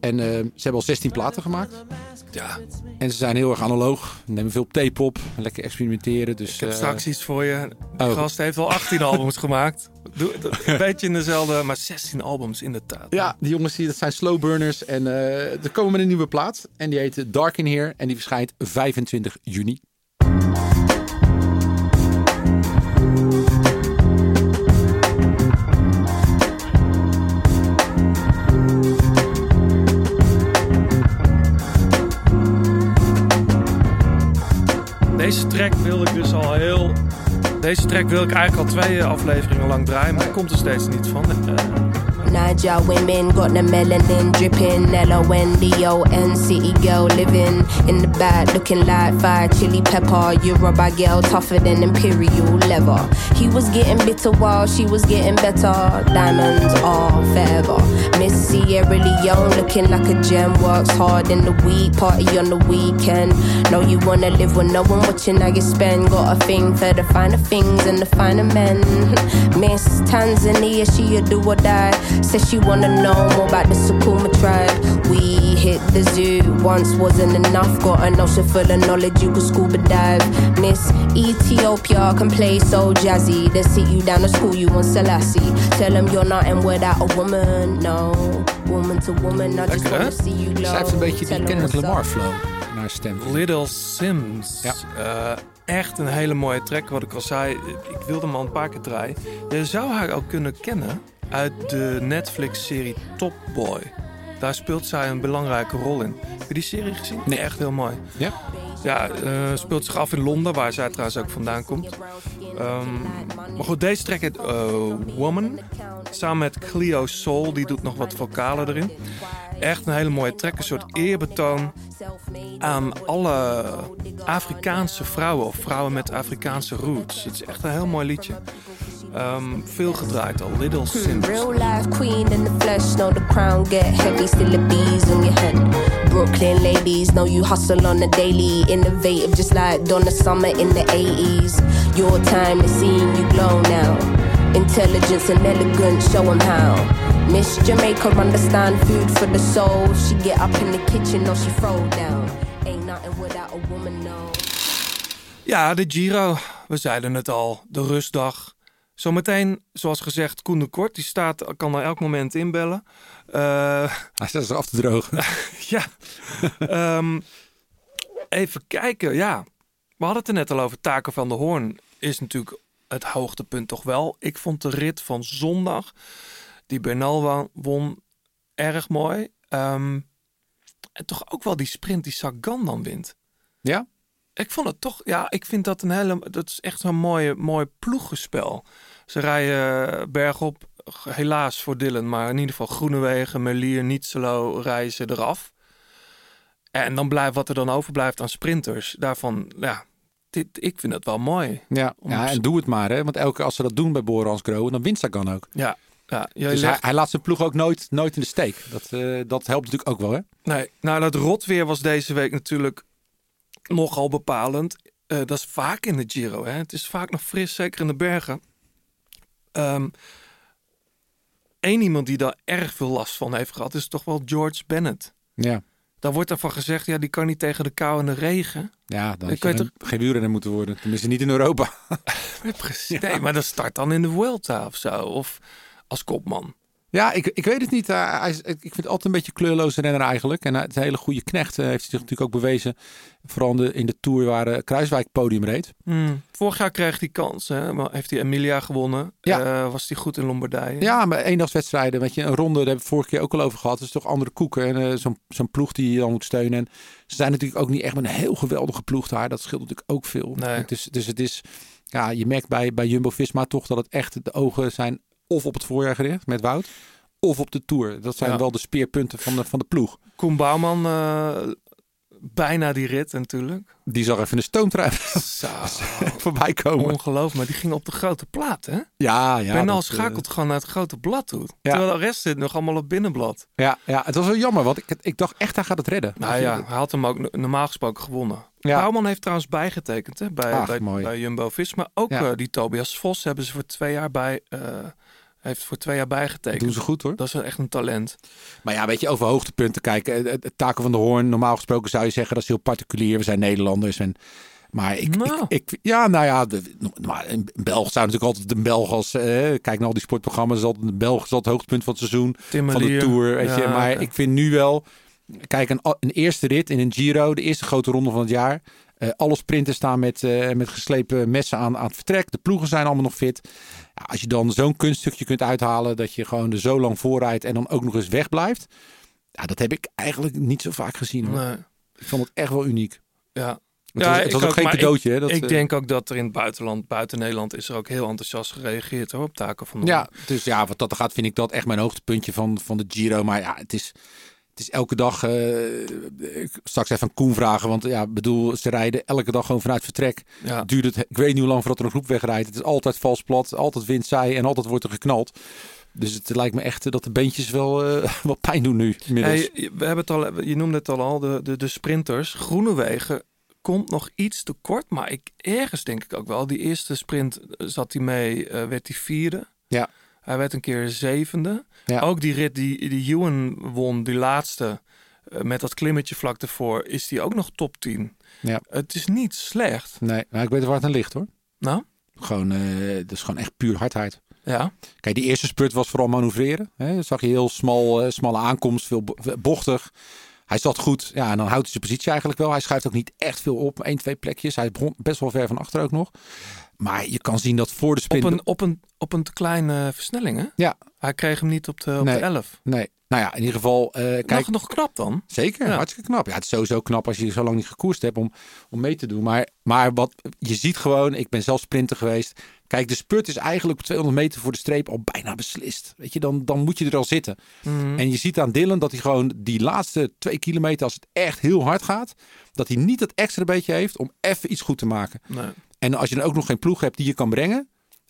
En eh, ze hebben al 16 platen gemaakt. Ja, En ze zijn heel erg analoog. Nemen veel tape op. Lekker experimenteren. Dus, ik heb eh, straks iets voor je. De oh. gast heeft al 18 albums gemaakt. Doe, een beetje in dezelfde, maar 16 albums inderdaad. Ja, die jongens die, dat zijn slow burners. En eh er komen met een nieuwe plaat. En die heet Dark in Here. En die verschijnt 25 juni. Deze track wil ik dus al heel... Deze track wil ik eigenlijk al twee afleveringen lang draaien, maar komt er steeds niet van. Niger women got the melanin dripping. L-O-N-D-O-N city girl living in the back looking like fire chili pepper. Yoruba girl tougher than imperial leather. He was getting bitter while she was getting better. Diamonds are forever. Miss Sierra Leone looking like a gem. Works hard in the week, party on the weekend. Know you wanna live with no one watching how you spend. Got a thing for the finer things and the finer men. Miss Tanzania, she a do or die. Says she wanna know more about the Sukuma tribe. We hit the zoo, once wasn't enough. Got an ocean full of knowledge, you could scuba dive. Miss Ethiopia can play so jazzy. They sit you down to school, you want Selassie. Tell them you're nothing without a woman, no. Woman to woman, I just Lekker, wanna hè? see you glow. Zij heeft een beetje die Kendrick Lamar flow naar stem. Little Sims. Ja. Eh, echt een hele mooie track, wat ik al zei. Ik wilde hem al een paar keer draaien. Je zou haar ook kunnen kennen uit de Netflix-serie Top Boy. Daar speelt zij een belangrijke rol in. Heb je die serie gezien? Nee. Echt heel mooi. Ja? Ja, eh, speelt zich af in Londen, waar zij trouwens ook vandaan komt. Ehm, maar goed, deze track heet eh, Woman. Samen met Cleo Soul, die doet nog wat vocalen erin. Echt een hele mooie track, een soort eerbetoon aan alle Afrikaanse vrouwen of vrouwen met Afrikaanse roots. Het is echt een heel mooi liedje. Ehm, veel gedraaid al, Little Sims. Real life queen in the flesh, know the crown get heavy, still the bees on your head. Brooklyn ladies, know you hustle on the daily, innovative just like Donna Summer in the 80s. Your time is seeing you glow now. Intelligence and elegance, show 'em how. Miss Jamaica understand food for the soul. She get up in the kitchen or she throw down. Ain't nothing without a woman, no. Ja, de Giro. We zeiden het al. De rustdag. Zometeen, zoals gezegd, Koen de Kort. Die staat, kan er elk moment inbellen. Eh, Hij staat er af te drogen. ja. Ehm, even kijken. Ja, we hadden het er net al over. Taken van de Hoorn is natuurlijk het hoogtepunt toch wel. Ik vond de rit van zondag, die Bernal won, erg mooi. Ehm, en toch ook wel die sprint die Sagan dan wint. Ja? Ik vond het toch, ja, ik vind dat een hele, dat is echt zo'n mooie, mooi ploegenspel. Ze rijden bergop, helaas voor Dylan, maar in ieder geval Groenewegen, Merlier, Nietzelo reizen eraf. En dan blijft wat er dan overblijft aan sprinters. Daarvan, ja, dit, ik vind dat wel mooi. Ja, Om- ja, en doe het maar. Hè? Want elke keer als ze dat doen bij Borans Groen, dan wint Sagan ook. Ja, ja Dus legt- hij laat zijn ploeg ook nooit, nooit in de steek. Dat, eh, dat helpt natuurlijk ook wel, hè? Nee, nou dat rotweer was deze week natuurlijk nogal bepalend. Eh, dat is vaak in de Giro. Hè? Het is vaak nog fris, zeker in de bergen. Eén iemand die daar erg veel last van heeft gehad, is toch wel George Bennett. Ja. Daar wordt ervan gezegd, ja, die kan niet tegen de kou en de regen. Ja, dan had je geen, geen wielrenner moeten worden. Tenminste, niet in Europa. Ja, precies. Nee, maar dat start dan in de Vuelta of zo. Of als kopman. Ja, ik, ik weet het niet. Hij- hij ik vind het altijd een beetje kleurloze renner eigenlijk. En is een hele goede knecht. eh, heeft zich natuurlijk ook bewezen. Vooral in de, in de Tour waar eh, Kruiswijk podium reed. Hmm. Vorig jaar kreeg hij kans. Hè? Maar heeft hij Emilia gewonnen. Ja. Eh, was hij goed in Lombardije. Ja, maar eendagswedstrijden, weet je, een ronde, daar hebben we het vorige keer ook al over gehad. Dat is toch andere koeken. En eh, zo'n zo'n ploeg die je dan moet steunen. En ze zijn natuurlijk ook niet echt een heel geweldige ploeg daar. Dat scheelt natuurlijk ook veel. Nee. Het is, dus het is, ja, je merkt bij, bij Jumbo-Visma toch dat het echt, de ogen zijn of op het voorjaar gericht met Wout. Of op de Tour. Dat zijn Ja. wel de speerpunten van de, van de ploeg. Koen Bouwman, eh, bijna die rit natuurlijk. Die zag even een stoomtrein Zo, voorbij komen. ongelooflijk. Maar die ging op de grote plaat, hè? Ja, ja. Bernal dat, eh, schakelt gewoon naar het grote blad toe. Ja. Terwijl de rest zit nog allemaal op binnenblad. ja, ja, het was wel jammer, want ik, ik dacht echt, hij gaat het redden. Nou ja, hij had hem ook no- normaal gesproken gewonnen. Ja. Bouwman heeft trouwens bijgetekend hè, bij, Ach, bij, bij Jumbo-Visma. Ook Ja. eh, die Tobias Vos hebben ze voor twee jaar bij... eh, heeft voor twee jaar bijgetekend. Doen ze goed hoor. Dat is echt een talent. Maar ja, weet je, over hoogtepunten kijken. Het, het Taken van de Hoorn, normaal gesproken zou je zeggen dat is heel particulier. We zijn Nederlanders. En, maar ik, Nou. ik, ik- ja, nou ja, maar een Belg zou natuurlijk altijd een Belg als, eh, kijk naar al die sportprogramma's, altijd een Belg is altijd het hoogtepunt van het seizoen, van de. Tour. Weet je. Maar ik vind nu wel, kijk, een, een eerste rit in een Giro, de eerste grote ronde van het jaar. Eh, alle sprinters staan met, eh, met geslepen messen aan, aan het vertrek. De ploegen zijn allemaal nog fit. Ja, als je dan zo'n kunststukje kunt uithalen dat je gewoon er zo lang voorrijdt en dan ook nog eens wegblijft. Ja, dat heb ik eigenlijk niet zo vaak gezien. Hoor. Nee. Ik vond het echt wel uniek. Ja. Het Ja, was, het ik was ook ook, geen cadeautje. hè, dat, ik eh, denk ook dat er in het buitenland, buiten Nederland, is er ook heel enthousiast gereageerd hoor, op taken van de Ja, dus ja, wat dat gaat, vind ik dat echt mijn hoogtepuntje van, van de Giro. Maar ja, het is, het is elke dag. ik straks even aan Koen vragen. Want ja, bedoel, ze rijden elke dag gewoon vanuit vertrek. Ja. Duurt het, ik weet niet hoe lang voordat er een groep wegrijdt. Het is altijd vals plat, altijd wind zij en altijd wordt er geknald. Dus het lijkt me echt eh, dat de beentjes wel, eh, wel pijn doen nu. Hey, we hebben het al, je noemde het al al, de, de, de sprinters. Groenewegen komt nog iets te kort, maar ik, ergens denk ik ook wel. Die eerste sprint zat hij mee, werd hij vierde. Ja. Hij werd een keer zevende. Ja. Ook die rit die, die Ewan won, die laatste, eh, met dat klimmetje vlak ervoor, is die ook nog top 10. Ja. Het is niet slecht. Nee, maar ik weet waar het aan ligt hoor. Nou, Gewoon, eh dat is gewoon echt puur hardheid. ja. Kijk, die eerste spurt was vooral manoeuvreren. Hè. Dat zag je heel smal, eh, smalle aankomst, veel bo- bochtig. Hij zat goed. Ja, en dan houdt hij zijn positie eigenlijk wel. Hij schuift ook niet echt veel op. Eén, twee plekjes. Hij begon best wel ver van achter ook nog. Maar je kan zien dat voor de Op sprint... een, op, een, op een te kleine versnelling, hè? Ja, Hij kreeg hem niet op de, op Nee. de 11. nee. Nou ja, in ieder geval... eh, kijk, Nog, nog knap dan. Zeker, Ja. hartstikke knap. Ja, het is sowieso knap als je zo lang niet gekoerst hebt om, om mee te doen. Maar, maar wat je ziet gewoon, ik ben zelf sprinter geweest. Kijk, de spurt is eigenlijk op 200 meter voor de streep al bijna beslist. Weet je, dan, dan moet je er al zitten. Mhm. En je ziet aan Dylan dat hij gewoon die laatste twee kilometer, als het echt heel hard gaat, dat hij niet dat extra beetje heeft om even iets goed te maken. Nee. En als je dan ook nog geen ploeg hebt die je kan brengen,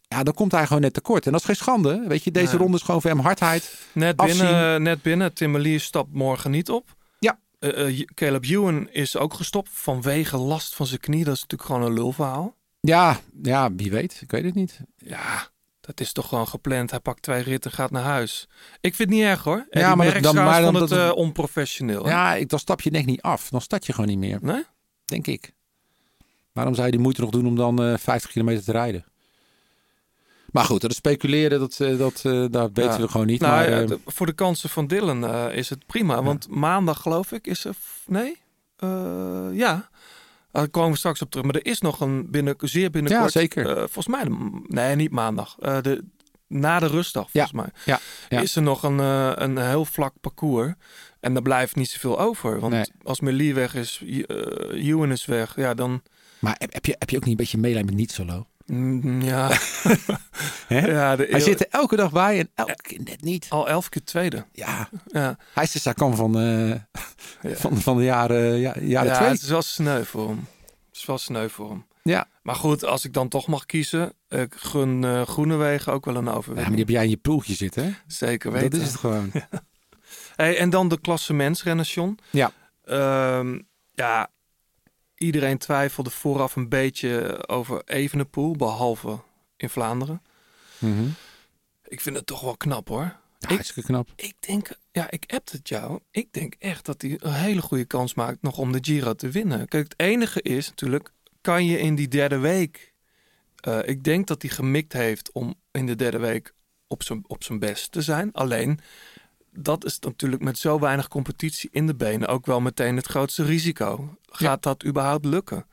ja, dan komt hij gewoon net tekort. En dat is geen schande. Weet je, deze Nee. ronde is gewoon voor hem hardheid. Net Afzien. binnen, net binnen. Tim stapt morgen niet op. Ja. Eh, eh, Caleb Ewan is ook gestopt vanwege last van zijn knie. Dat is natuurlijk gewoon een lulverhaal. Ja, ja, wie weet. Ik weet het niet. Ja, dat is toch gewoon gepland. Hij pakt twee ritten, gaat naar huis. Ik vind het niet erg hoor. Ja, maar dat- dan- maar dan- het eh, onprofessioneel. hè? Ja, ik, dan stap je denk ik niet af. Dan start je gewoon niet meer, Nee? denk ik. Waarom zou je die moeite nog doen om dan eh 50 kilometer te rijden? Maar goed, dat speculeren, dat, eh, dat, daar weten Ja. we gewoon niet. Nou, maar, ja, voor de kansen van Dylan is het prima. Want maandag geloof ik is er... Nee? Ja. Daar komen we straks op terug. Maar er is nog een binnen, zeer binnenkort... Ja, zeker. eh, volgens mij... Nee, niet maandag. Eh, de, na de rustdag, volgens mij. ja, ja. Is er nog een, eh, een heel vlak parcours. En daar blijft niet zoveel over. Want Nee. als Merlier weg is, Ewan is weg. Ja, dan... maar heb, heb je, heb je ook niet een beetje meelijn met niet solo? Mm, ja. Hè? ja de, Hij zit er elke dag bij en elke keer net niet. al elf keer tweede. Ja, Ja, hij is de Sakan van, eh, van, van de jaren, ja, jaren ja twee. het is wel sneu voor hem. Het is wel sneu voor hem. Ja. Maar goed, als ik dan toch mag kiezen, ik gun eh Groenewegen ook wel een ja, maar overwinning. die heb jij in je ploegje zitten, hè? Zeker weten. Dat is het gewoon. Hey, en dan de klassementsrenners, John. Ja. Ehm, ja, iedereen twijfelde vooraf een beetje over Evenepoel, behalve in Vlaanderen. Mhm. Ik vind het toch wel knap hoor. Ja, Ik- hartstikke knap. Ik denk, ja, ik heb het jou. Ik denk echt dat hij een hele goede kans maakt nog om de Giro te winnen. Kijk, het enige is natuurlijk, kan je in die derde week... eh, ik denk dat hij gemikt heeft om in de derde week op zijn, op zijn best te zijn. Alleen, dat is natuurlijk met zo weinig competitie in de benen ook wel meteen het grootste risico. Gaat dat überhaupt lukken?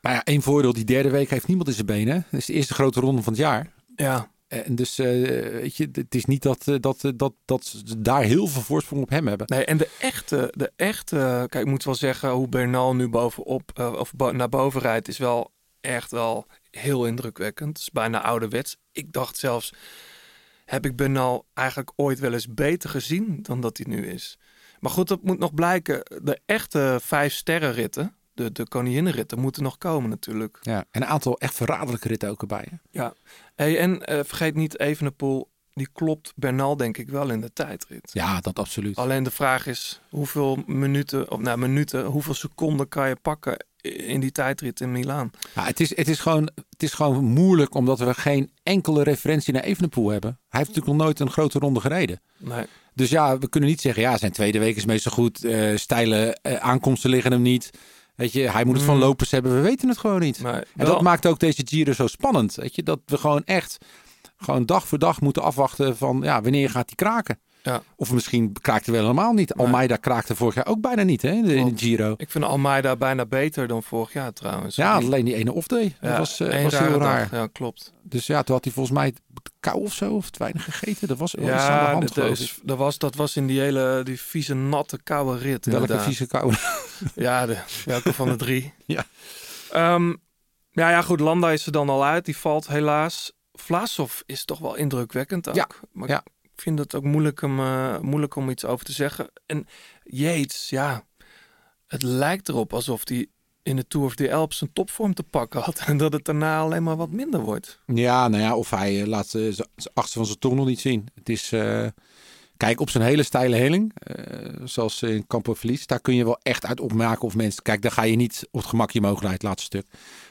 Maar ja, één voordeel, die derde week heeft niemand in zijn benen. Dat is de eerste grote ronde van het jaar. Ja, En dus, eh, weet je, het is niet dat, eh, dat, eh, dat, dat ze daar heel veel voorsprong op hem hebben. Nee, en de echte, de echte, kijk, ik moet wel zeggen, hoe Bernal nu bovenop of bo- naar boven rijdt, is wel echt wel heel indrukwekkend. Het is bijna ouderwets. Ik dacht zelfs, heb ik Bernal eigenlijk ooit wel eens beter gezien dan dat hij nu is? Maar goed, dat moet nog blijken. De echte vijf sterrenritten, de, de koninginnenritten, moeten nog komen natuurlijk. Ja, en een aantal echt verraderlijke ritten ook erbij. Hè? Ja. Hey, en eh, vergeet niet Evenepoel, die klopt Bernal denk ik wel in de tijdrit. Ja, dat absoluut. Alleen de vraag is hoeveel minuten, of nou minuten, hoeveel seconden kan je pakken in die tijdrit in Milaan? Ja, het, is, het, is gewoon, het is gewoon moeilijk omdat we geen enkele referentie naar Evenepoel hebben. Hij heeft natuurlijk nog nooit een grote ronde gereden. Nee. Dus ja, we kunnen niet zeggen, ja, zijn tweede week is meestal goed. eh steile eh, aankomsten liggen hem niet. Weet je, hij moet het van Mm. lopers hebben. We weten het gewoon niet. Maar En wel- dat maakt ook deze Giro zo spannend. Weet je, dat we gewoon echt gewoon dag voor dag moeten afwachten van ja, wanneer gaat hij kraken. Ja. Of misschien kraakt hij wel helemaal niet. Nee. Almeida kraakte vorig jaar ook bijna niet hè, in, de, in de Klopt. Giro. Ik vind Almeida bijna beter dan vorig jaar trouwens. Ja, alleen die ene off-day. Dat ja, was, eh, was heel dag. raar. Ja, klopt. Dus ja, toen had hij volgens mij kou of zo, of te weinig gegeten. Dat was wel iets aan de Ja, hand, dat, is, dat, was, dat was in die hele die vieze, natte, koude rit. Welke inderdaad. vieze kou. Ja, de, welke van de drie? Ja. Ehm, ja, ja, goed. Landa is er dan al uit. Die valt helaas. Vlasov is toch wel indrukwekkend ook. Ja, Maar ja. Vind het ook moeilijk om, eh, moeilijk om iets over te zeggen. En Yates, ja. Het lijkt erop alsof hij in de Tour of the Alps een topvorm te pakken had. En dat het daarna alleen maar wat minder wordt. Ja, nou ja, of hij eh, laat eh, z- z- achter van zijn tong nog niet zien. Het is, kijk, op zijn hele steile helling, zoals in Campo Verlies, daar kun je wel echt uit opmaken of mensen, kijk, daar ga je niet op het gemakje omhoog rijden, het laatste stuk.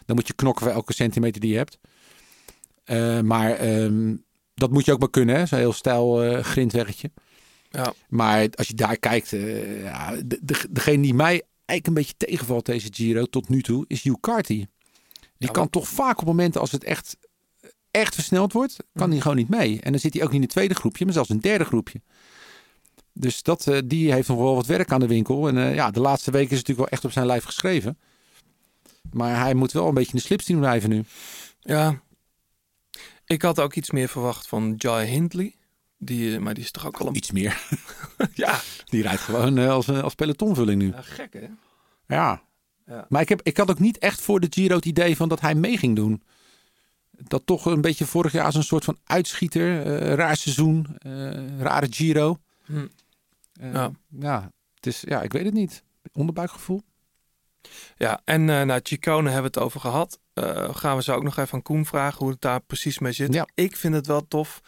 Dan moet je knokken voor elke centimeter die je hebt. Maar ehm, dat moet je ook maar kunnen, hè? Zo'n heel stijl eh grindweggetje. Ja. Maar als je daar kijkt, eh, ja, de, de, degene die mij eigenlijk een beetje tegenvalt deze Giro tot nu toe, is Hugh Carty. Die kan toch vaak op momenten als het echt, echt versneld wordt, kan hij gewoon niet mee. En dan zit hij ook niet in het tweede groepje, maar zelfs in het derde groepje. Dus dat, eh, die heeft nog wel wat werk aan de winkel. En ja, de laatste weken is het natuurlijk wel echt op zijn lijf geschreven. Maar hij moet wel een beetje in de slipstream blijven nu. Ja. Ik had ook iets meer verwacht van Jai Hindley. Die, eh, maar die is toch ook al een... Iets meer. Ja. Die rijdt gewoon eh, als, eh, als pelotonvulling nu. ja, gek hè? Ja. Ja. Maar ik, heb, ik had ook niet echt voor de Giro het idee van dat hij mee ging doen. Dat toch een beetje vorig jaar als een soort van uitschieter. raar seizoen. rare Giro. Hm. Ja. ja. Het is, ja, ik weet het niet. Onderbuikgevoel. Ja, en eh nou, Chicone hebben we het over gehad. Eh, gaan we zo ook nog even aan Koen vragen hoe het daar precies mee zit. Ja. Ik vind het wel tof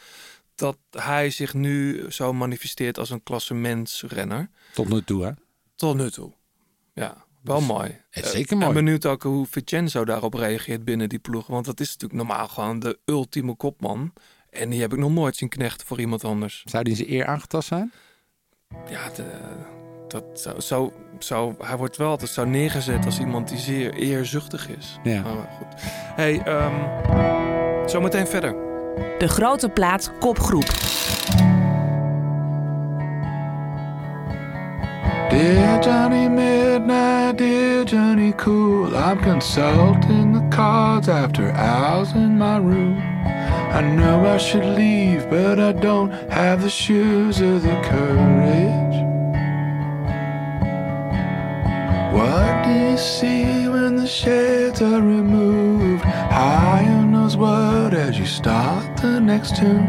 dat hij zich nu zo manifesteert als een klassementsrenner. Tot nu toe, hè? Tot nu toe. Ja, wel mooi. het is Eh, zeker En mooi. benieuwd ook hoe Vincenzo daarop reageert binnen die ploeg. Want dat is natuurlijk normaal gewoon de ultieme kopman. En die heb ik nog nooit zien knechten voor iemand anders. Zou die zijn eer aangetast zijn? Ja, de- dat zo, zo, zo, hij wordt wel altijd zo neergezet als iemand die zeer eerzuchtig is. Ja. Maar goed. Hey, ehm zometeen verder. De grote plaat kopgroep. Dear Johnny Midnight, dear Johnny Cool, I'm consulting the cards after hours in my room. I know I should leave, but I don't have the shoes or the courage. What do you see when the shades are removed? High knows what as you start the next tune.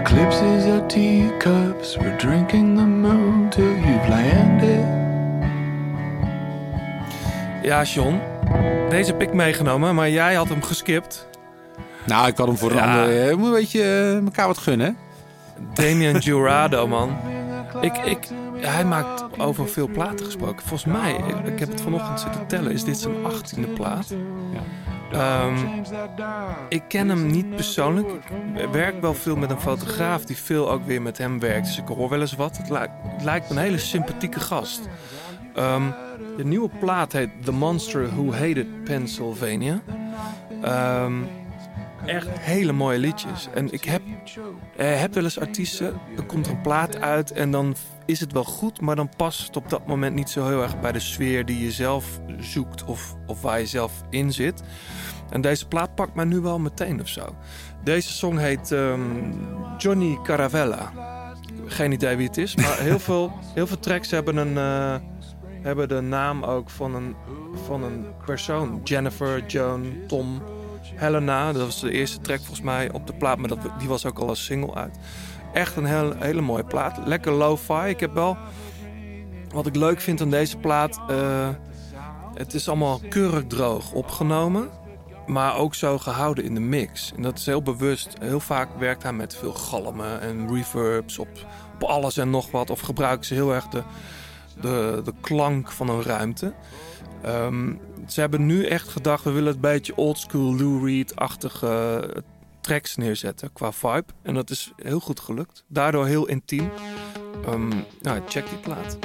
Eclipses are teacups, we're drinking the moon till you've landed. Ja, John. Deze heb ik meegenomen, maar jij had hem geskipt. Nou, ik had hem voor een Ja. ander... Je moet een beetje eh, elkaar wat gunnen, hè? Damian Jurado, man. Ik, ik, hij maakt over veel platen gesproken. Volgens mij, ik, heb het vanochtend zitten tellen, is dit zijn achttiende plaat. Ehm, ik ken hem niet persoonlijk. Ik werk wel veel met een fotograaf die veel ook weer met hem werkt. Dus ik hoor wel eens wat. Het lijkt, het lijkt me een hele sympathieke gast. Ehm, de nieuwe plaat heet The Monster Who Hated Pennsylvania. Ehm, echt hele mooie liedjes. En ik heb, eh, heb wel eens artiesten, er komt een plaat uit en dan is het wel goed, maar dan past het op dat moment niet zo heel erg bij de sfeer die je zelf zoekt of, of waar je zelf in zit. En deze plaat pakt mij nu wel meteen of zo. Deze song heet ehm, Johnny Caravella. Geen idee wie het is, maar heel veel, heel veel tracks hebben, een, eh, hebben de naam ook van een, van een persoon. Jennifer, Joan, Tom, Helena. Dat was de eerste track volgens mij op de plaat, maar dat, die was ook al als single uit. Echt een hele mooie plaat. Lekker lo-fi. Ik heb wel... Wat ik leuk vind aan deze plaat... eh, het is allemaal keurig droog opgenomen. Maar ook zo gehouden in de mix. En dat is heel bewust. Heel vaak werkt hij met veel galmen en reverbs op, op alles en nog wat. Of gebruiken ze heel erg de, de, de klank van een ruimte. Ehm, ze hebben nu echt gedacht, we willen het beetje oldschool Lou Reed-achtige eh, tracks neerzetten qua vibe. En dat is heel goed gelukt. Daardoor heel intiem. Ehm, nou, check die plaat.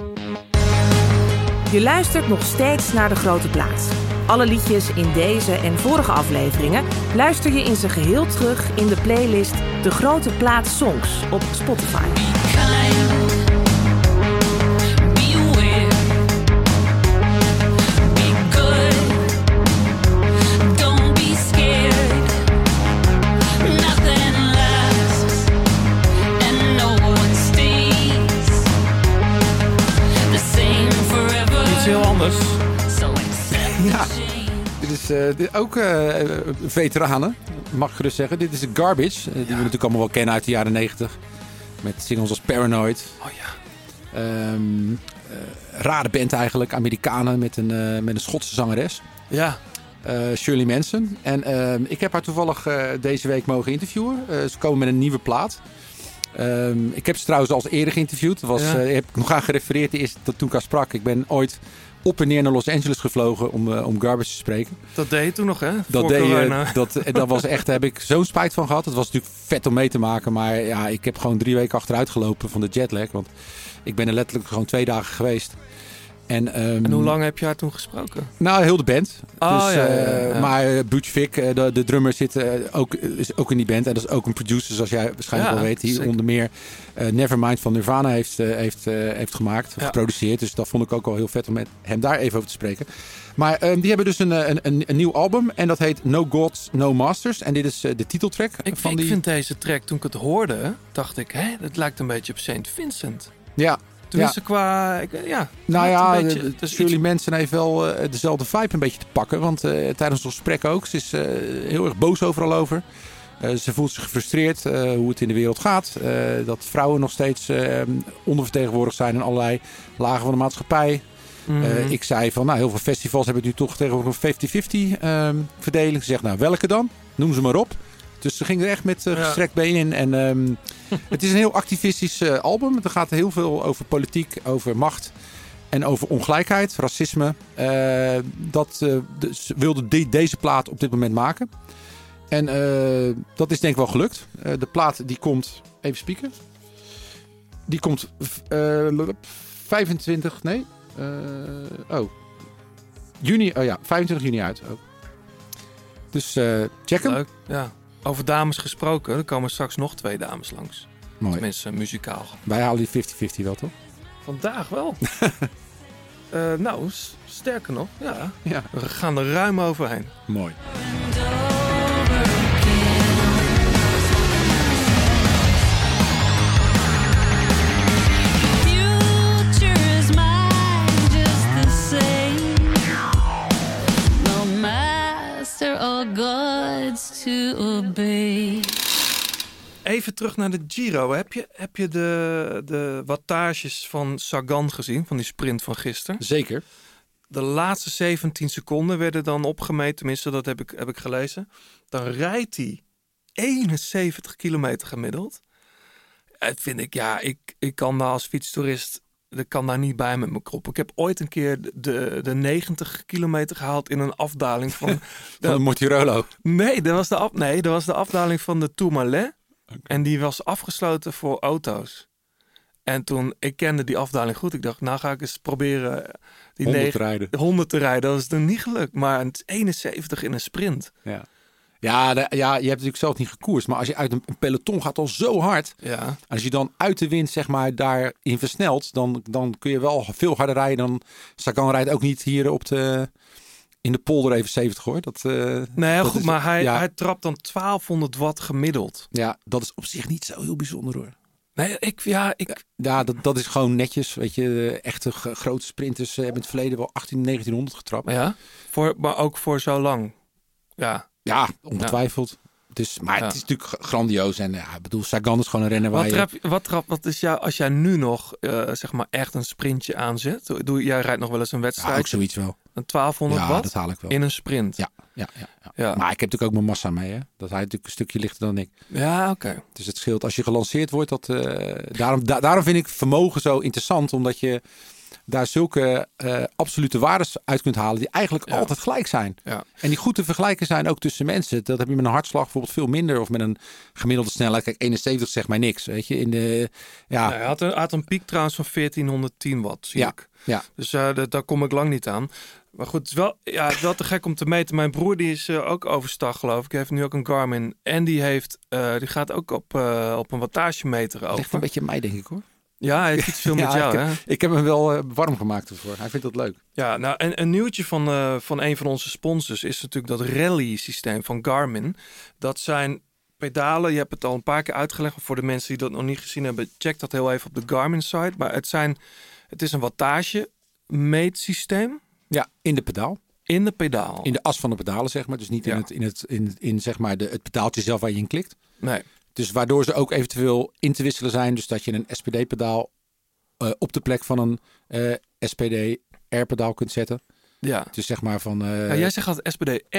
Je luistert nog steeds naar de grote plaats. Alle liedjes in deze en vorige afleveringen luister je in zijn geheel terug in de playlist De Grote Plaat Songs op Spotify. Is eh, ook eh, veteranen, mag ik gerust zeggen. Dit is de Garbage, eh, die we natuurlijk allemaal wel kennen uit de jaren 90. Met singles als Paranoid. Oh ja. Ehm, eh, rare band eigenlijk, Amerikanen met een, eh, met een Schotse zangeres. Ja. Eh, Shirley Manson. En ehm, ik heb haar toevallig eh, deze week mogen interviewen. Eh, ze komen met een nieuwe plaat. Ehm, ik heb ze trouwens al eens eerder geïnterviewd. Dat was, Ja. eh, heb ik nog aan gerefereerd eerste, dat toen ik haar sprak. Ik ben ooit op en neer naar Los Angeles gevlogen om, eh, om Garbage te spreken. Dat deed je toen nog, hè? Dat, Voor deed, je- corona. dat, eh, dat was echt, daar heb ik zo'n spijt van gehad. Het was natuurlijk vet om mee te maken, maar ja, ik heb gewoon drie weken achteruit gelopen van de jetlag. Want ik ben er letterlijk gewoon twee dagen geweest. En, ehm, En hoe lang heb je haar toen gesproken? Nou, heel de band. Oh, dus, ja, ja, eh, ja. Maar eh, Butch Vig, eh, de, de drummer, zit eh, ook, is ook in die band. En dat is ook een producer, zoals jij waarschijnlijk wel weet. Die zeker. onder meer eh, Nevermind van Nirvana heeft, eh, heeft, eh, heeft gemaakt. Geproduceerd. Dus dat vond ik ook wel heel vet om met hem daar even over te spreken. Maar eh, die hebben dus een, eh, een, een, een nieuw album. En dat heet No Gods, No Masters. En dit is eh, de titeltrack Ik, van ik die... vind deze track, toen ik het hoorde, dacht ik, hè, het lijkt een beetje op St. Vincent. Ja, Tenminste, qua, ik, ja. Nou ja, beetje, is Shirley iets- Manson heeft wel eh, dezelfde vibe een beetje te pakken. Want eh, tijdens ons gesprek ook, ze is eh, heel erg boos overal over. Eh, ze voelt zich gefrustreerd eh, hoe het in de wereld gaat. Eh, dat vrouwen nog steeds eh, ondervertegenwoordigd zijn in allerlei lagen van de maatschappij. Mhm. Eh, ik zei van, nou, heel veel festivals hebben nu toch tegenwoordig een 50-50 ehm, verdeling. Ze zegt, nou, welke dan? Noem ze maar op. Dus ze ging er echt met eh, gestrekt been in. En ehm, het is een heel activistisch eh, album. Er gaat heel veel over politiek, over macht en over ongelijkheid, racisme. Eh, dat dus wilde deze plaat op dit moment maken. En dat is denk ik wel gelukt. De plaat die komt, even spieken. Die komt eh, 25, nee. oh. Juni, oh ja, 25 juni uit. ook. Dus check hem. Leuk, ja. Over dames gesproken, er komen straks nog twee dames langs. Mooi. Tenminste, muzikaal. Wij halen die 50-50 wel, toch? Vandaag wel. Eh, nou, sterker nog, ja. Ja. We gaan er ruim overheen. Mooi. To obey. Even terug naar de Giro. Heb je, heb je de, de wattages van Sagan gezien, van die sprint van gisteren? Zeker. De laatste 17 seconden werden dan opgemeten, tenminste dat heb ik, heb ik gelezen. Dan rijdt hij 71 kilometer gemiddeld. Dat vind ik, ja, ik, ik kan daar als fietstoerist, ik kan daar niet bij met mijn krop. Ik heb ooit een keer de- de, de 90 kilometer gehaald in een afdaling van... Van de Mortirolo. Nee, dat was de, af, nee, dat was de afdaling van de Tourmalet. En die was afgesloten voor auto's. En toen, ik kende die afdaling goed. Ik dacht, nou ga ik eens proberen die 100 negen- te rijden. 100 te rijden. Dat is toen niet gelukt. Maar het is 71 in een sprint. Ja. Ja, de- ja, je hebt natuurlijk zelf niet gekoerst. Maar als je uit een, een peloton gaat al zo hard. Ja. Als je dan uit de wind zeg maar daarin versnelt. Dan, dan kun je wel veel harder rijden dan... Sagan rijdt ook niet hier op de... In de polder even 70 hoor. Dat, eh, Nee, dat goed. is- maar hij, ja, hij trapt dan 1200 watt gemiddeld. ja, dat is op zich niet zo heel bijzonder hoor. Nee, ik, ja, ik, Ja, dat, dat is gewoon netjes. Weet je, echte grote sprinters hebben in het verleden wel 18, 1900 getrapt. ja, voor, maar ook voor zo lang. Ja. Ja, ongetwijfeld. Dus, maar Ja. het is natuurlijk grandioos. En ja, ik bedoel, Sagan is gewoon een renner waar Wat, je... trap, wat, trap, wat is jou, als jij nu nog, eh, zeg maar, echt een sprintje aanzet? Doe, jij rijdt nog wel eens een Ja, wedstrijd. ook zoiets wel. Een 1200 Ja, watt dat haal ik wel. in een sprint. Ja, ja, ja, ja. Maar ik heb natuurlijk ook mijn massa mee. Hè? Dat hij natuurlijk een stukje lichter dan ik. Ja, oké. Dus het scheelt als je gelanceerd wordt. Dat, eh, daarom, da- daarom vind ik vermogen zo interessant. Omdat je daar zulke eh, absolute waardes uit kunt halen. Die eigenlijk Ja. altijd gelijk zijn. Ja. En die goed te vergelijken zijn ook tussen mensen. Dat heb je met een hartslag bijvoorbeeld veel minder. Of met een gemiddelde snelheid. Kijk, 71 zegt mij niks. Weet je, in de... Ja, Nou, hij, had een, had een piek trouwens van 1410 watt, zie Ja, ik. ja. Dus eh, dat- daar kom ik lang niet aan. Maar goed, het is wel, ja, het is wel te gek om te meten. Mijn broer die is eh, ook overstag, geloof ik. Hij heeft nu ook een Garmin. En die, heeft, die gaat ook op, op een wattagemeter ligt een over. beetje mij, denk ik hoor. Ja, hij heeft iets veel met Ja, jou, ik, hè? heb, ik heb hem wel eh, warm gemaakt ervoor. Hij vindt dat leuk. Ja, nou, en een nieuwtje van, eh, van een van onze sponsors is natuurlijk dat rally-systeem van Garmin. Dat zijn pedalen, je hebt het al een paar keer uitgelegd, maar voor de mensen die dat nog niet gezien hebben, check dat heel even op de Garmin-site. Maar het, zijn, het is een wattage meetsysteem Ja, in de pedaal. in de pedaal. In de as van de pedalen, zeg maar. Dus niet in, Ja. het, in, het, in, in zeg maar de, het pedaaltje zelf waar je in klikt. Nee, Dus waardoor ze ook eventueel in te wisselen zijn. Dus dat je een SPD-pedaal eh, op de plek van een eh, SPD-R-pedaal kunt zetten. ja. Dus zeg maar van... eh, ja. Jij zegt altijd SPD-R?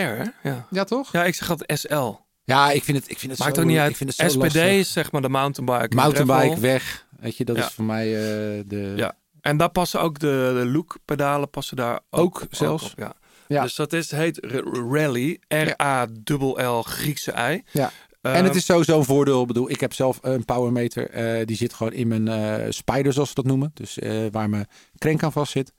Ja. ja, toch? Ja, ik zeg altijd SL. Ja, ik vind het, ik vind het Maakt zo, ook niet uit. Ik vind het zo SPD lastig. is zeg maar de mountainbike. Mountainbike weg. Weet je, dat Ja. is voor mij eh, de... Ja. En daar passen ook de, de look-pedalen passen daar ook, Ook zelfs. op, ja. Ja. Dus dat is, heet R- Rally, R-A-L-L Griekse I. Ja. En het is sowieso een voordeel. Ik bedoel, ik heb zelf een powermeter. eh, die zit gewoon in mijn eh spider, zoals ze dat noemen. Dus eh, waar mijn crank aan vast zit.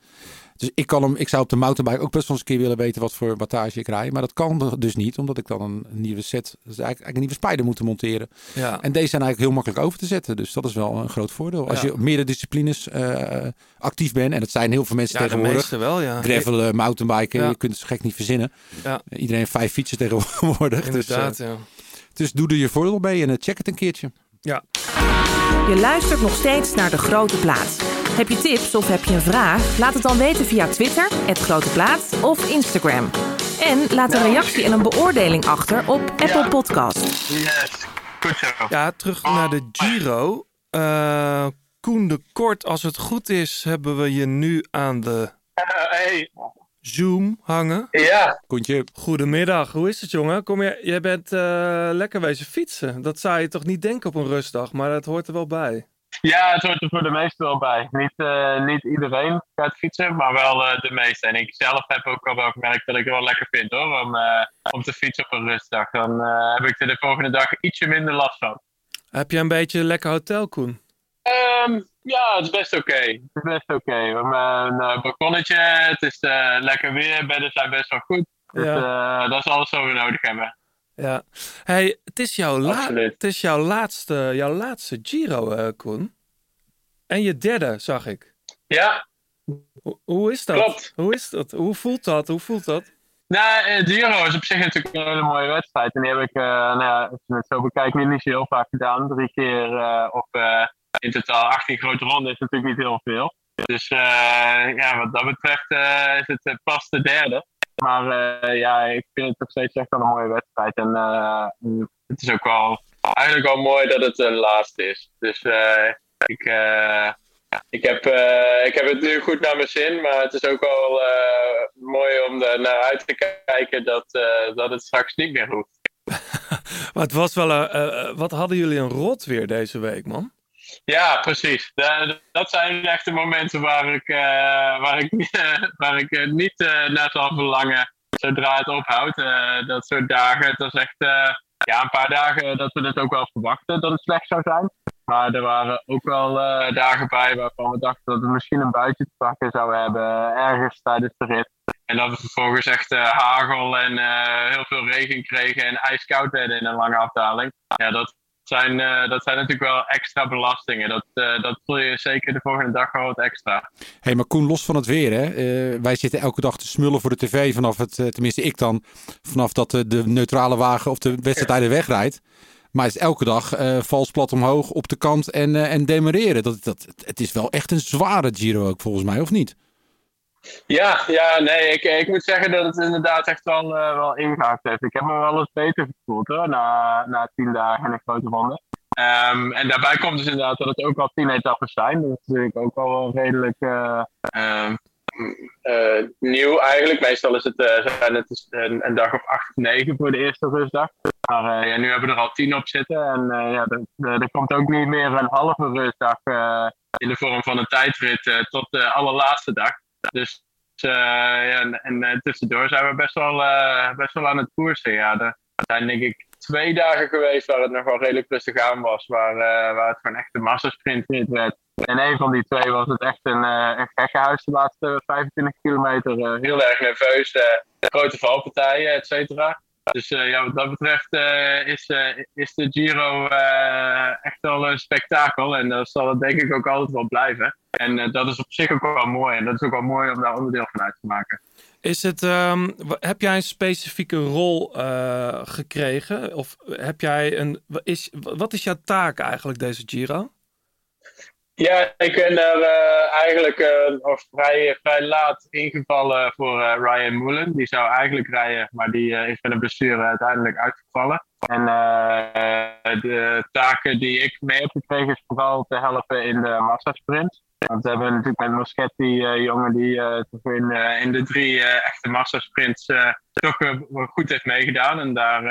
Dus ik, kan hem, ik zou op de mountainbike ook best wel eens een keer willen weten wat voor wattage ik rij. Maar dat kan dus niet, omdat ik dan een nieuwe set, dus eigenlijk, eigenlijk een nieuwe spider moet moeten Ja. En deze zijn eigenlijk heel makkelijk over te zetten. Dus dat is wel een groot voordeel. Als Ja. je op meerdere disciplines actief bent, en dat zijn heel veel mensen Ja, tegenwoordig. wel, ja. Gravelen, mountainbiken, je kunt het gek niet verzinnen. Ja. Iedereen heeft vijf fietsen tegenwoordig. Inderdaad, dus, ja. Dus doe er je voordeel mee en eh, check het een keertje. Ja. Je luistert nog steeds naar De Grote Plaat. Heb je tips of heb je een vraag? Laat het dan weten via Twitter, het Grote Plaat of Instagram. En laat een reactie en een beoordeling achter op Apple Podcast. Yes, goed zo. Ja, terug naar de Giro. Eh, Koen de Kort, als het goed is, hebben we je nu aan de hey. Zoom hangen. Ja. Koentje. Goedemiddag, hoe is het jongen? Kom je, jij bent eh, lekker wezen fietsen. Dat zou je toch niet denken op een rustdag, maar dat hoort er wel bij. Ja, het hoort er voor de meesten wel bij. Niet, eh, niet iedereen gaat fietsen, maar wel eh, de meeste. En ik zelf heb ook al wel gemerkt dat ik het wel lekker vind hoor, om, eh, om te fietsen op een rustdag. Dan eh, heb ik er de volgende dag ietsje minder last van. Heb je een beetje een lekker hotel, Koen? Ehm, ja, het is best oké. Het is best oké. We hebben een eh, balkonnetje, het is eh, lekker weer, bedden zijn best wel goed. Dus Ja. eh, dat is alles wat we nodig hebben. Ja. Hey, het is jouw, la- Absoluut. het is jouw, laatste, jouw laatste Giro, Koen. En je derde, zag ik. Ja. Hoe, hoe is dat? Klopt. Hoe is dat? Hoe voelt dat? Hoe voelt dat? Nou, Giro is op zich natuurlijk een hele mooie wedstrijd. En die heb ik, nou ja, als je het zo bekijkt, niet, niet zo heel vaak gedaan. Drie keer op eh, in totaal 18 grote ronden is natuurlijk niet heel veel. Dus eh, ja, wat dat betreft eh, is het eh, pas de derde. Maar ja, ik vind het nog steeds echt wel een mooie wedstrijd. En eh, het is ook wel eigenlijk wel mooi dat het de laatste is. Dus ik, ik, heb, ik heb het nu goed naar mijn zin. Maar het is ook wel mooi om er naar uit te kijken dat, dat het straks niet meer hoeft. Maar het was wel een, wat hadden jullie een rot weer deze week, man? Ja, precies. Da- dat zijn echt de momenten waar ik, eh, waar ik, waar ik eh, niet eh, naar zal verlangen zodra het ophoudt. Dat soort dagen, het was echt ja, een paar dagen dat we het ook wel verwachten dat het slecht zou zijn. Maar er waren ook wel dagen bij waarvan we dachten dat we misschien een buitje te pakken zouden hebben ergens tijdens de rit. En dat we vervolgens echt hagel en heel veel regen kregen en ijskoud werden in een lange afdaling. Ja, dat eh, dat zijn natuurlijk wel extra belastingen. Dat, eh, dat voel je zeker de volgende dag wel wat extra. hey, maar Koen, los van het weer, hè? eh, wij zitten elke dag te smullen voor de tv vanaf het, tenminste ik dan, vanaf dat de neutrale wagen of de wedstrijd wegrijdt. Maar is elke dag vals plat omhoog op de kant en, en. Dat, dat, het is wel echt een zware Giro ook volgens mij, of niet? Ja, ja nee, ik, ik moet zeggen dat het inderdaad echt wel, eh wel ingehaakt heeft. Ik heb me wel eens beter gevoeld hoor, na, na tien dagen in een grote ronde. Ehm, en daarbij komt dus inderdaad dat het ook al tien etappes zijn. Dat is natuurlijk ook al wel redelijk eh, ehm, eh, nieuw eigenlijk. Meestal is het, zijn het dus een, een dag of acht of negen voor de eerste rustdag. Maar ja, nu hebben we er al tien op zitten. En ja, er, komt ook niet meer een halve rustdag in de vorm van een tijdrit tot de allerlaatste dag. Dus eh, en, eh, tussendoor zijn we best wel, eh, best wel aan het koersen. Ja, er zijn denk ik twee dagen geweest waar het nog wel redelijk rustig aan was. Waar, eh, waar het gewoon echt een massasprint werd. En een van die twee was het echt een, een gekkenhuis de laatste 25 kilometer. heel erg nerveus. grote valpartijen, et cetera. Dus ja, wat dat betreft is, is de Giro echt wel een spektakel. En dat zal het denk ik ook altijd wel blijven. En eh, dat is op zich ook wel mooi. En dat is ook wel mooi om daar onderdeel van uit te maken. Is het, ehm, heb jij een specifieke rol eh, gekregen? Of heb jij een. Is, wa- wat is jouw taak eigenlijk deze Giro? Ja, ik ben er eh, eigenlijk al vrij, vrij laat ingevallen voor Ryan Mullen. Die zou eigenlijk rijden, maar die is met een blessure uiteindelijk uitgevallen. En eh, de taken die ik mee heb gekregen is vooral te helpen in de massasprint. Want we hebben natuurlijk met Moschetti eh die eh, in, de drie echte massasprints toch goed heeft meegedaan. En daar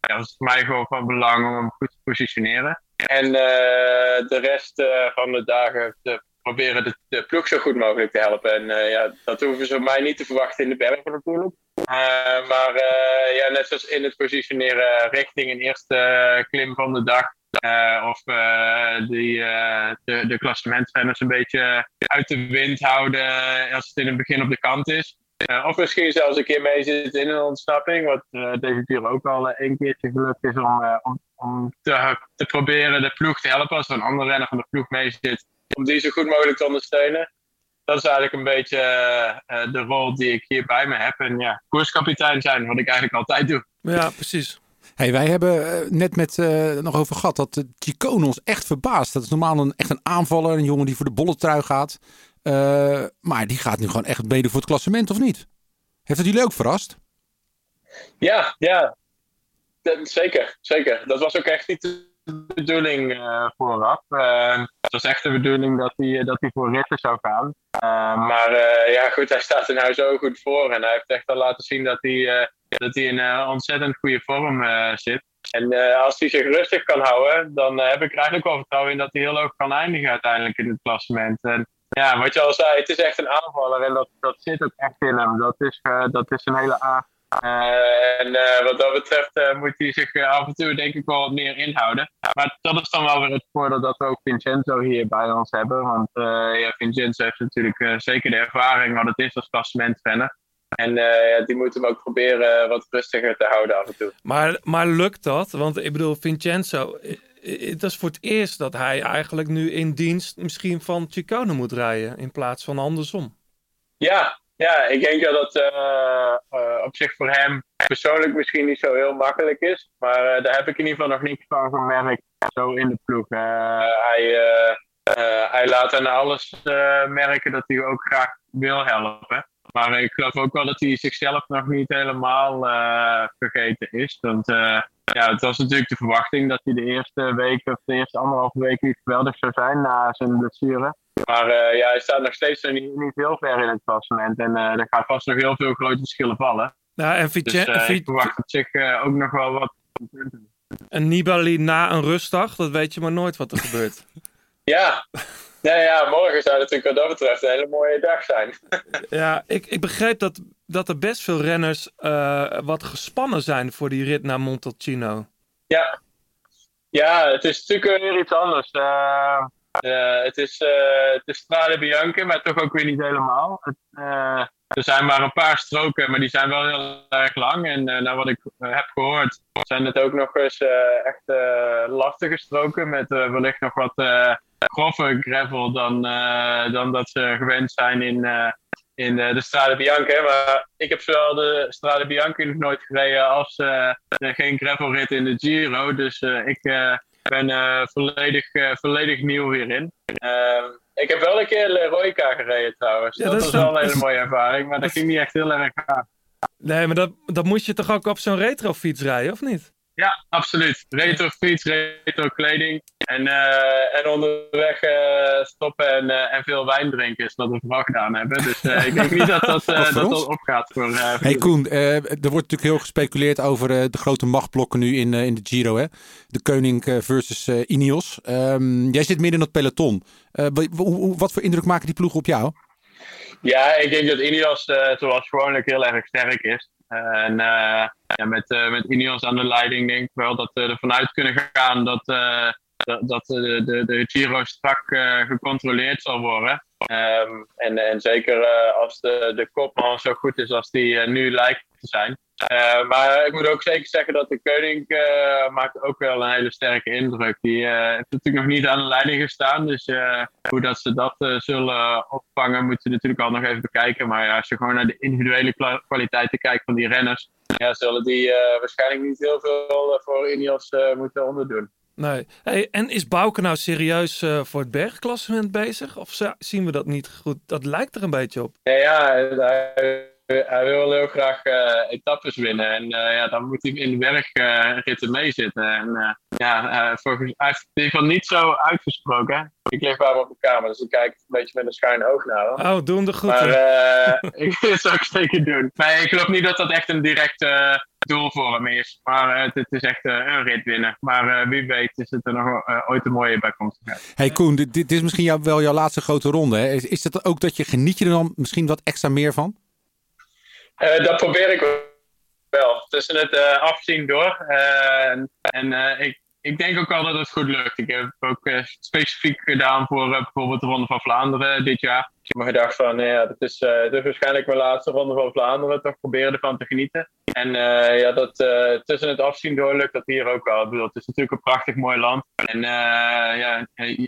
ja, het voor mij gewoon van belang om hem goed te positioneren. En de rest van de dagen heeft, proberen de, ploeg zo goed mogelijk te helpen. En ja, dat hoeven ze van mij niet te verwachten in de bergen natuurlijk. Eh, maar eh, ja, net zoals in het positioneren richting een eerste eh, klim van de dag. eh, of eh, die, eh, de, de klassementrenners een beetje uit de wind houden als het in het begin op de kant is. Eh, of misschien zelfs een keer mee zitten in een ontsnapping. Wat eh deze keer ook al eh, één keertje gelukt is om, eh, om, om te, te proberen de ploeg te helpen. Als er een andere renner van de ploeg mee zit. Om die zo goed mogelijk te ondersteunen. Dat is eigenlijk een beetje eh, eh, de rol die ik hier bij me heb. En ja, koerskapitein zijn, wat ik eigenlijk altijd doe. Ja, precies. Hey, wij hebben eh, net met eh, nog over gehad dat uh, Chicone ons echt verbaast. Dat is normaal een, echt een aanvaller, een jongen die voor de bolle trui gaat. Uh, maar die gaat nu gewoon echt meedoen voor het klassement, of niet? Heeft het jullie ook verrast? Ja, ja. Dat- zeker, zeker. Dat was ook echt niet de bedoeling eh, vooraf. Eh, het was echt de bedoeling dat hij, dat hij voor ritten zou gaan. Eh, maar eh, ja, goed, hij staat er nou zo goed voor. En hij heeft echt al laten zien dat hij, eh, dat hij in eh, ontzettend goede vorm eh, zit. En eh, als hij zich rustig kan houden, dan eh, heb ik er eigenlijk wel vertrouwen in dat hij heel hoog kan eindigen uiteindelijk in het klassement. En ja, wat je al zei, het is echt een aanvaller en dat, dat zit ook echt in hem. Dat is, eh, dat is een hele A. Eh, en eh, wat dat betreft eh, moet hij zich af en toe denk ik wel wat meer inhouden. Maar dat is dan wel weer het voordeel dat we ook Vincenzo hier bij ons hebben. Want ja, Vincenzo heeft natuurlijk zeker de ervaring wat het is als klassementrenner. En ja, die moet hem ook proberen wat rustiger te houden af en toe. Maar, maar lukt dat? Want ik bedoel, Vincenzo, het is voor het eerst dat hij eigenlijk nu in dienst misschien van Chicone moet rijden in plaats van andersom. Ja, ja ik denk dat dat eh, eh, op zich voor hem persoonlijk misschien niet zo heel makkelijk is. Maar eh, daar heb ik in ieder geval nog niks van gemerkt zo in de ploeg. Hij, hij laat aan alles merken dat hij ook graag wil helpen. Maar ik geloof ook wel dat hij zichzelf nog niet helemaal vergeten is. Want ja, het was natuurlijk de verwachting dat hij de eerste week of de eerste anderhalve week niet geweldig zou zijn na zijn blessure. Maar eh, ja, hij staat nog steeds niet, niet heel ver in het klassement. En eh, er gaan vast nog heel veel grote verschillen vallen. Ja, en Dus Vincenzo. eh, ik verwacht op zich ook nog wel wat. En Nibali na een rustdag, dat weet je maar nooit wat er gebeurt. Ja. Ja, ja, morgen zou natuurlijk wat dat betreft een hele mooie dag zijn. Ja, ik, ik begreep dat, dat er best veel renners wat gespannen zijn voor die rit naar Montalcino. Ja. Ja, het is natuurlijk weer iets anders. Eh, het, is, is Strade Bianche, maar toch ook weer niet helemaal. Eh, er zijn maar een paar stroken, maar die zijn wel heel erg lang. En naar wat ik heb gehoord, zijn het ook nog eens echt lastige stroken. Met wellicht nog wat grove gravel dan, dan dat ze gewend zijn in, in eh, de Strade Bianche. Maar ik heb zowel de Strade Bianche nog nooit gereden als geen gravelrit in de Giro. Dus ik ben eh, volledig, eh, volledig nieuw hierin. Ehm, ik heb wel een keer Leroyca gereden trouwens. Ja, dat, was wel een hele mooie ervaring, maar dat ging niet echt heel erg gaaf. Nee, maar dat, dat moet je toch ook op zo'n retrofiets rijden, of niet? Ja, absoluut. Retro fiets, retro kleding. En, eh, en onderweg eh, stoppen en, eh, en veel wijn drinken is wat we vooral gedaan hebben. Dus eh, ik denk niet dat dat, eh, dat, dat opgaat voor. Hey Koen, eh, er wordt natuurlijk heel gespeculeerd over eh, de grote machtblokken nu in, in de Giro. Hè? De Koning versus eh, Ineos. Ehm, jij zit midden in dat peloton. Eh, wat voor indruk maken die ploegen op jou? Ja, ik denk dat Ineos eh, zoals gewoonlijk heel erg sterk is. En eh, met, eh, met Ineos aan de leiding denk ik wel dat we ervan uit kunnen gaan dat, eh, dat, dat de, de, de Giro strak gecontroleerd zal worden. Ehm, en, en zeker als de, de kopman zo goed is als die nu lijkt te zijn. Eh, maar ik moet ook zeker zeggen dat de Koning eh, maakt ook wel een hele sterke indruk. Die eh, heeft natuurlijk nog niet aan de leiding gestaan. Dus hoe dat ze dat zullen opvangen, moeten we natuurlijk al nog even bekijken. Maar ja, als je gewoon naar de individuele kwa- kwaliteiten kijkt van die renners, ja, zullen die waarschijnlijk niet heel veel voor Ineos moeten onderdoen. Nee. Hey, en is Bouke nou serieus voor het bergklassement bezig? Of zien we dat niet goed? Dat lijkt er een beetje op. Ja, ja hij, hij wil heel graag eh, etappes winnen. En eh, ja, dan moet hij in de bergritten meezitten. En eh, ja, eh, volgens, hij heeft het in ieder geval niet zo uitgesproken. Ik lig bij hem op de kamer, dus ik kijk een beetje met een schuin oog naar hem. Oh, doe hem de Maar eh, ik dat zou ik zeker doen. Maar ik geloof niet dat dat echt een direct, eh, doel voor hem is. Maar eh, het, het is echt eh, een rit winnen. Maar eh, wie weet is het er nog eh, ooit een mooie bijkomstigheid. Hey Koen, dit, dit is misschien jou, wel jouw laatste grote ronde. Hè? Is, is het ook dat je geniet je er dan misschien wat extra meer van? Eh, dat probeer ik wel. Tussen het eh, afzien door. Eh, en ik, ik denk ook wel dat het goed lukt. Ik heb ook specifiek gedaan voor bijvoorbeeld de Ronde van Vlaanderen dit jaar. Ik heb me gedacht van, nou ja, dat is, is waarschijnlijk mijn laatste Ronde van Vlaanderen. Toch proberen ervan te genieten. En ja, dat tussen het afzien door lukt dat hier ook wel. Ik bedoel, het is natuurlijk een prachtig mooi land. En ja,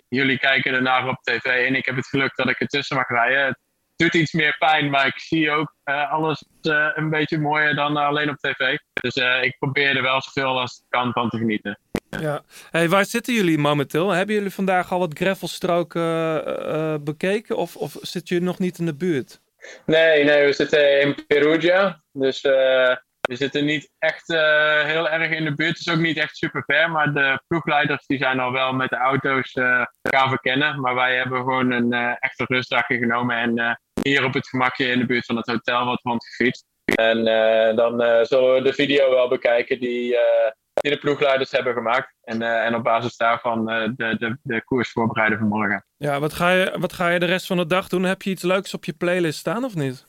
jullie kijken ernaar op tv en ik heb het geluk dat ik ertussen mag rijden. Het doet iets meer pijn, maar ik zie ook eh, alles eh, een beetje mooier dan alleen op tv. Dus eh, ik probeer er wel zoveel als het kan van te genieten. Ja. Hey, waar zitten jullie momenteel? Hebben jullie vandaag al wat gravelstroken eh, eh, bekeken? Of, of zitten jullie nog niet in de buurt? Nee, nee, we zitten in Perugia. Dus eh, we zitten niet echt eh, heel erg in de buurt. Het is ook niet echt super ver. Maar de ploegleiders die zijn al wel met de auto's eh, gaan verkennen. Maar wij hebben gewoon een eh, echte rustdagje genomen. En eh, hier op het gemakje in de buurt van het hotel wat rondgefietst. En eh, dan eh, zullen we de video wel bekijken die, eh, die de ploegleiders hebben gemaakt. En, eh, en op basis daarvan eh, de, de, de koers voorbereiden voor morgen. Ja, wat ga, je, wat ga je de rest van de dag doen? Heb je iets leuks op je playlist staan of niet?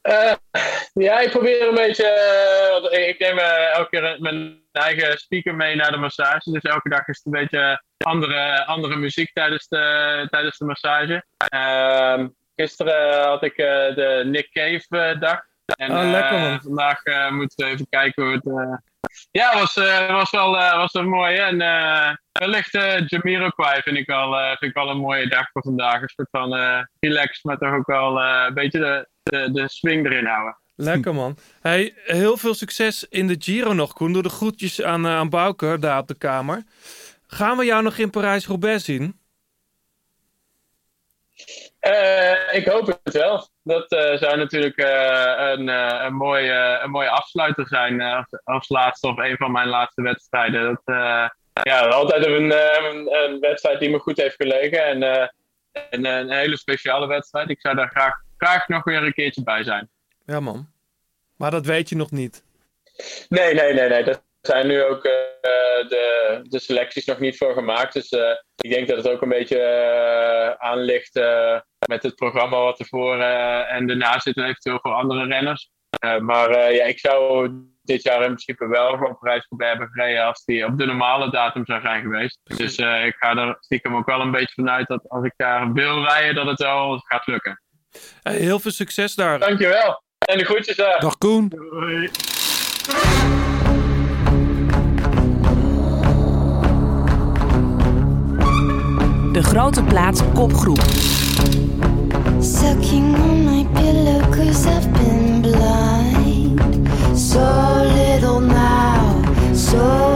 Eh, ja, ik probeer een beetje. ik, neem eh, elke keer een- mijn eigen speaker mee naar de massage. Dus elke dag is het een beetje andere, andere muziek tijdens de, tijdens de massage. Ehm, gisteren had ik eh, de Nick Cave eh, dag. En Oh, lekker, eh, man. vandaag eh, moeten we even kijken hoe het. eh, Ja, was, eh, was, wel, eh, was wel mooi. hè. En eh, wellicht eh Jamiroquai vind ik, wel, eh, vind ik wel een mooie dag voor vandaag. Een soort van eh relaxed, maar toch ook wel eh, een beetje de, de, de swing erin houden. Lekker man. Hey, heel veel succes in de Giro nog, Koen. Doe de groetjes aan, eh, aan Bouke daar op de kamer. Gaan we jou nog in Parijs-Roubaix zien? Eh, ik hoop het wel. Dat eh, zou natuurlijk eh, een, een, mooie, een mooie afsluiter zijn als, als laatste of een van mijn laatste wedstrijden. Dat, ja, altijd een, een, een wedstrijd die me goed heeft gelegen en een, een hele speciale wedstrijd. Ik zou daar graag, graag nog weer een keertje bij zijn. Ja man. Maar dat weet je nog niet. Nee, nee, nee, nee. Daar zijn nu ook eh, de, de selecties nog niet voor gemaakt. Dus eh, ik denk dat het ook een beetje eh, aan ligt eh, met het programma wat ervoor eh en daarna zit eventueel voor andere renners. Eh, maar eh, ja, ik zou dit jaar in principe wel voor Parijs-Roubaix hebben gereden als die op de normale datum zou zijn geweest. Dus eh, ik ga er stiekem ook wel een beetje vanuit dat als ik daar wil rijden, dat het wel gaat lukken. Hey, heel veel succes daar. Dankjewel. En de groetjes daar. Dag Koen. Doei. Grote plaats kopgroep. Sucking on my pillow cause I've been blind. So little now, so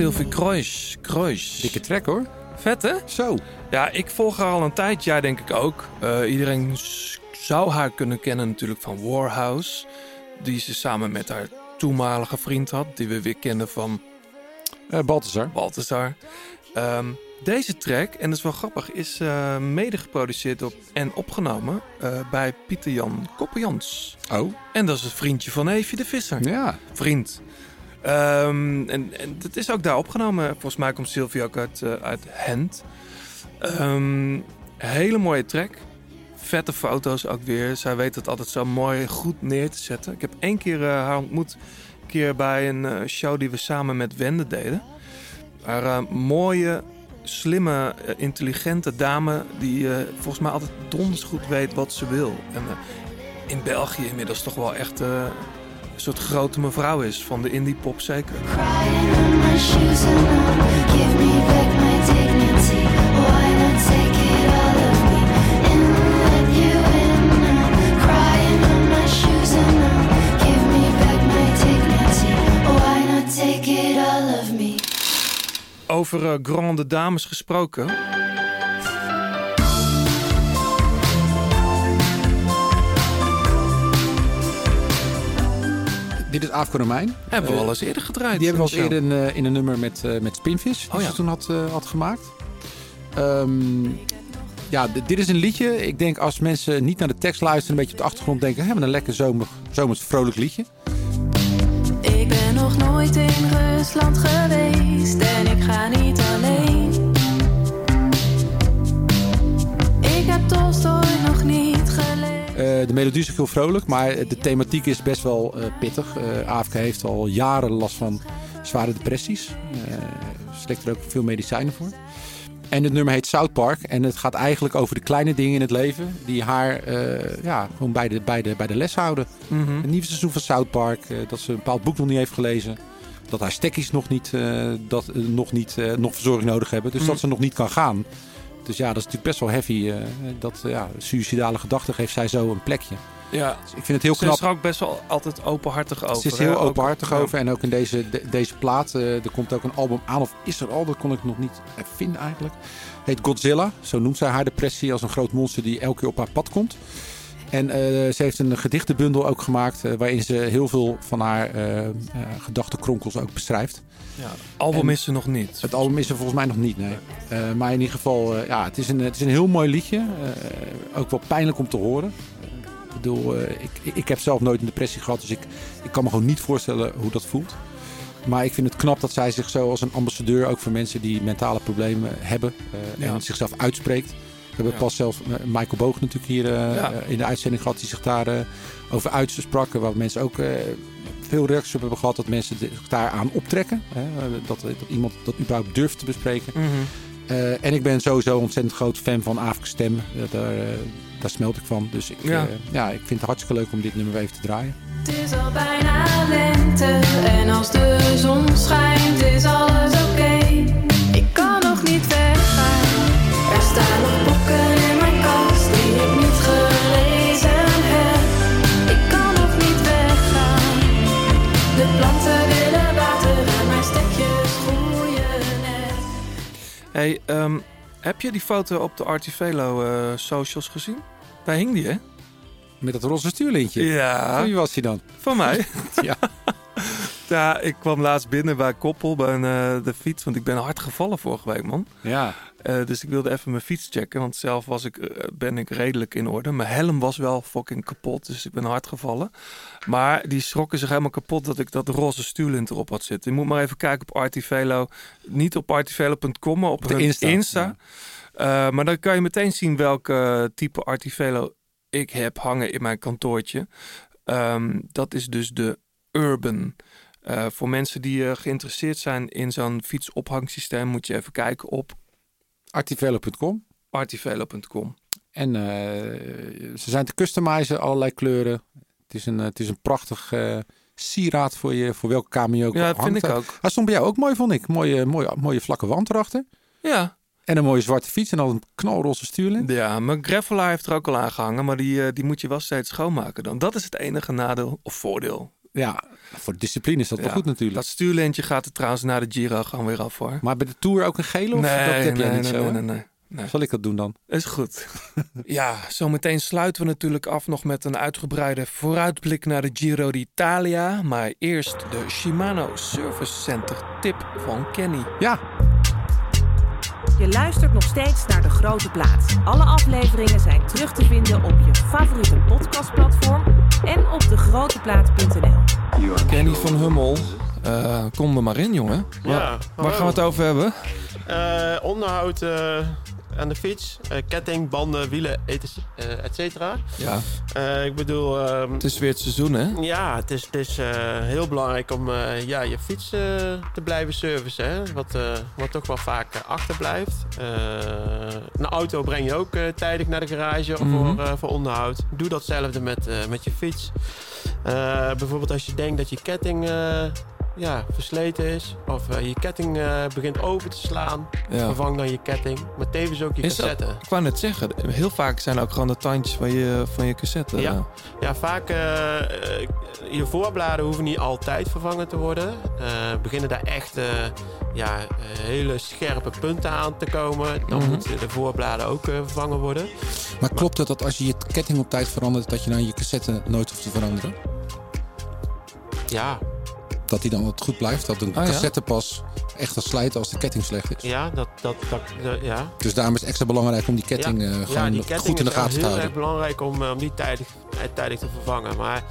Sylvie Kroijs. Kroijs. Dikke trek hoor. Vet hè? Zo. Ja, ik volg haar al een tijd. Jij denk ik ook. Eh, iedereen zou haar kunnen kennen natuurlijk van Warhouse. Die ze samen met haar toenmalige vriend had. Die we weer kennen van Eh Balthazar. Balthazar. Ehm, deze track, en dat is wel grappig, is eh, mede geproduceerd op, en opgenomen bij Pieter Jan Koppenjans. Oh. En dat is een vriendje van Eefje de Visser. Ja. Vriend. Ehm, en, en dat is ook daar opgenomen. Volgens mij komt Sylvie ook uit, eh, Hent. Ehm, hele mooie track. Vette foto's ook weer. Zij weet het altijd zo mooi goed neer te zetten. Ik heb één keer eh, haar ontmoet. Een keer bij een eh, show die we samen met Wende deden. Haar eh, mooie, slimme, eh, intelligente dame. Die eh, volgens mij altijd donders goed weet wat ze wil. En eh, in België inmiddels toch wel echt... een grote mevrouw is van de indie pop zeker. my shoes and now give dit is Aafke Romein. Hebben we al eens eerder gedraaid. Die hebben we al de eerder in, eh, in een nummer met, eh, met Spinvis. Die Oh ja. ze toen had, eh, had gemaakt. Ehm, ja, dit is een liedje. Ik denk als mensen niet naar de tekst luisteren, een beetje op de achtergrond denken, hebben een lekker zomer, zomers vrolijk liedje. Ik ben nog nooit in Rusland geweest en ik ga niet de melodie is ook heel vrolijk, maar de thematiek is best wel eh, pittig. Eh AFK heeft al jaren last van zware depressies. Eh slikt er ook veel medicijnen voor. En het nummer heet South Park. En het gaat eigenlijk over de kleine dingen in het leven die haar eh, ja, gewoon bij de, bij, de, bij de les houden. Mhm. Het nieuwe seizoen van South Park, eh, dat ze een bepaald boek nog niet heeft gelezen. Dat haar stekkies nog niet, eh, dat, eh, nog, niet eh, nog verzorging nodig hebben. Dus Mhm. dat ze nog niet kan gaan. Dus ja, dat is natuurlijk best wel heavy. eh, dat eh, ja, suïcidale gedachten geeft zij zo een plekje. Ja. Dus ik vind het heel Ze knap. is er ook best wel altijd openhartig over. Ze is hè? heel Ook- openhartig ja. over. En ook in deze, de- deze plaat, eh, er komt ook een album aan. Of is er al, dat kon ik nog niet vinden eigenlijk. Heet Godzilla. Zo noemt zij haar depressie als een groot monster die elke keer op haar pad komt. En eh, ze heeft een gedichtenbundel ook gemaakt. eh, waarin ze heel veel van haar eh, eh, gedachtenkronkels ook beschrijft. Ja, het album En is er nog niet. Het album is er volgens mij nog niet, nee. Maar in ieder geval, ja, het is, een, het is een heel mooi liedje. Ook wel pijnlijk om te horen. Ik bedoel, ik, ik heb zelf nooit een depressie gehad, dus ik, ik kan me gewoon niet voorstellen hoe dat voelt. Maar ik vind het knap dat zij zich zo als een ambassadeur, ook voor mensen die mentale problemen hebben, Ja. en zichzelf uitspreekt. We hebben Ja. pas zelfs eh, Michael Boog natuurlijk hier eh, Ja. eh, in de uitzending gehad, die zich daar eh, over uitsprak. Waar mensen ook eh, veel reacties op hebben gehad dat mensen zich daaraan optrekken. Hè? Dat, dat iemand dat überhaupt durft te bespreken. Mhm. Eh, en ik ben sowieso een ontzettend groot fan van Afrika Stem. Eh, daar, daar smelt ik van. Dus ik, Ja. ja. ja, ik vind het hartstikke leuk om dit nummer weer even te draaien. Het is al bijna lente en als de zon schijnt is alles oké. Ik kan nog niet ik kan nog weggaan. Hey, ehm, heb je die foto op de Artivelo eh, socials gezien? Daar hing die, hè? Met dat roze stuurlintje. Ja. Van wie was die dan? Van mij. ja. Ja, ik kwam laatst binnen bij Koppel bij een, eh, de fiets, want ik ben hard gevallen vorige week, man. Ja. Eh, dus ik wilde even mijn fiets checken, want zelf was ik, eh, ben ik redelijk in orde. Mijn helm was wel fucking kapot, dus ik ben hard gevallen. Maar die schrokken zich helemaal kapot dat ik dat roze stuurlint erop had zitten. Je moet maar even kijken op Artivelo. Niet op artivelo.com, maar op, hun Insta, Insta. Eh, maar dan kan je meteen zien welke type Artivelo ik heb hangen in mijn kantoortje. Ehm, dat is dus de Urban. Voor mensen die geïnteresseerd zijn in zo'n fietsophangsysteem, moet je even kijken op Artivelo.com. artivelo.com. En eh, ze zijn te customizen, allerlei kleuren. Het is een, het is een prachtig eh, sieraad voor, je, voor welke kamer je ook Ja, dat hangt. vind ik ook. Hij stond bij jou ook mooi, vond ik. Mooie, mooie, mooie vlakke wand erachter. Ja. En een mooie zwarte fiets en dan een knalroze stuurlint. Ja, mijn Greffelaar heeft er ook al aan gehangen, maar die, eh, die moet je wel steeds schoonmaken dan. Dat is het enige nadeel of voordeel. Ja, voor de discipline is dat wel Ja, goed natuurlijk. Dat stuurlintje gaat er trouwens na de Giro gewoon weer af hoor. Maar bij de Tour ook een gele? Of Nee, dat heb jij niet nee, zo? nee, nee. Zal ik dat doen dan? Is goed. ja, zometeen sluiten we natuurlijk af nog met een uitgebreide vooruitblik naar de Giro d'Italia. Maar eerst de Shimano Service Center tip van Kenny. Ja. Je luistert nog steeds naar De Grote Plaat. Alle afleveringen zijn terug te vinden op je favoriete podcastplatform en op degroteplaat.nl. Kenny van Hummel, eh, kom er maar in jongen. Ja, waar, gaan we het over hebben? Eh, onderhoud eh, aan de fiets, eh, ketting, banden, wielen, eh, et cetera. Ja. Eh, ik bedoel... ehm, Het is weer het seizoen hè? ja, het is, het is heel belangrijk om ja, je fiets te blijven servicen. Hè? Wat, wat toch wel vaak achterblijft. Een auto breng je ook tijdig naar de garage Mhm. voor, voor onderhoud. Doe datzelfde met, met je fiets. Bijvoorbeeld als je denkt dat je ketting ja, versleten is. Of eh, je ketting eh, begint over te slaan. Ja. Vervang dan je ketting. Maar tevens ook je Is dat, cassette. ik wou net zeggen, heel vaak zijn ook gewoon de tandjes van je, van je cassette. eh. Ja, ja vaak eh, eh, je voorbladen hoeven niet altijd vervangen te worden. Eh, beginnen daar echt eh, ja, hele scherpe punten aan te komen. Dan Mhm. moeten de voorbladen ook vervangen worden. Maar klopt het dat als je je ketting op tijd verandert, dat je dan je cassette nooit hoeft te veranderen? ja, Dat die dan wat goed blijft. Dat een Oh, cassette pas echt gaat slijten als de ketting slecht is. ja, dat, dat, dat, dat- ja. Dus daarom is het extra belangrijk om die ketting ja. eh, ja, gewoon die ketting goed in de is gaten te heel houden. erg belangrijk om, eh, om die tijdig, eh, tijdig te vervangen. Maar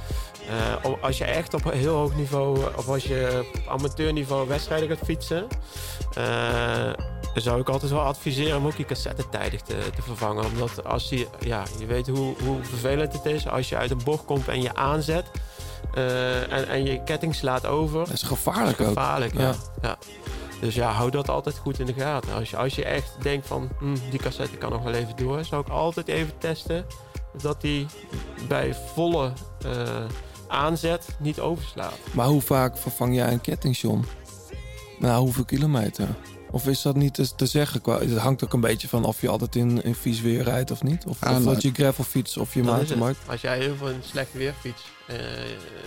eh, als je echt op een heel hoog niveau, of als je op amateurniveau wedstrijden gaat fietsen, eh, dan zou ik altijd wel adviseren om ook die cassette tijdig te, te vervangen. Omdat als je, ja, je weet hoe, hoe vervelend het is als je uit een bocht komt en je aanzet. Eh, en, en je ketting slaat over. Dat is gevaarlijk is ook. gevaarlijk, ja. Ja. ja. Dus ja, hou dat altijd goed in de gaten. Als je, als je echt denkt van, hm, die cassette kan nog wel even door, zou ik altijd even testen dat die bij volle eh, aanzet niet overslaat. Maar hoe vaak vervang jij een ketting, John? Nou, hoeveel kilometer? Of is dat niet te, zeggen? Qua- Het hangt ook een beetje van of je altijd in, in vies weer rijdt of niet. Of, Ah, of nou, dat je gravelfiets of je mountainbike. Als jij heel veel in slecht weer fietst, eh,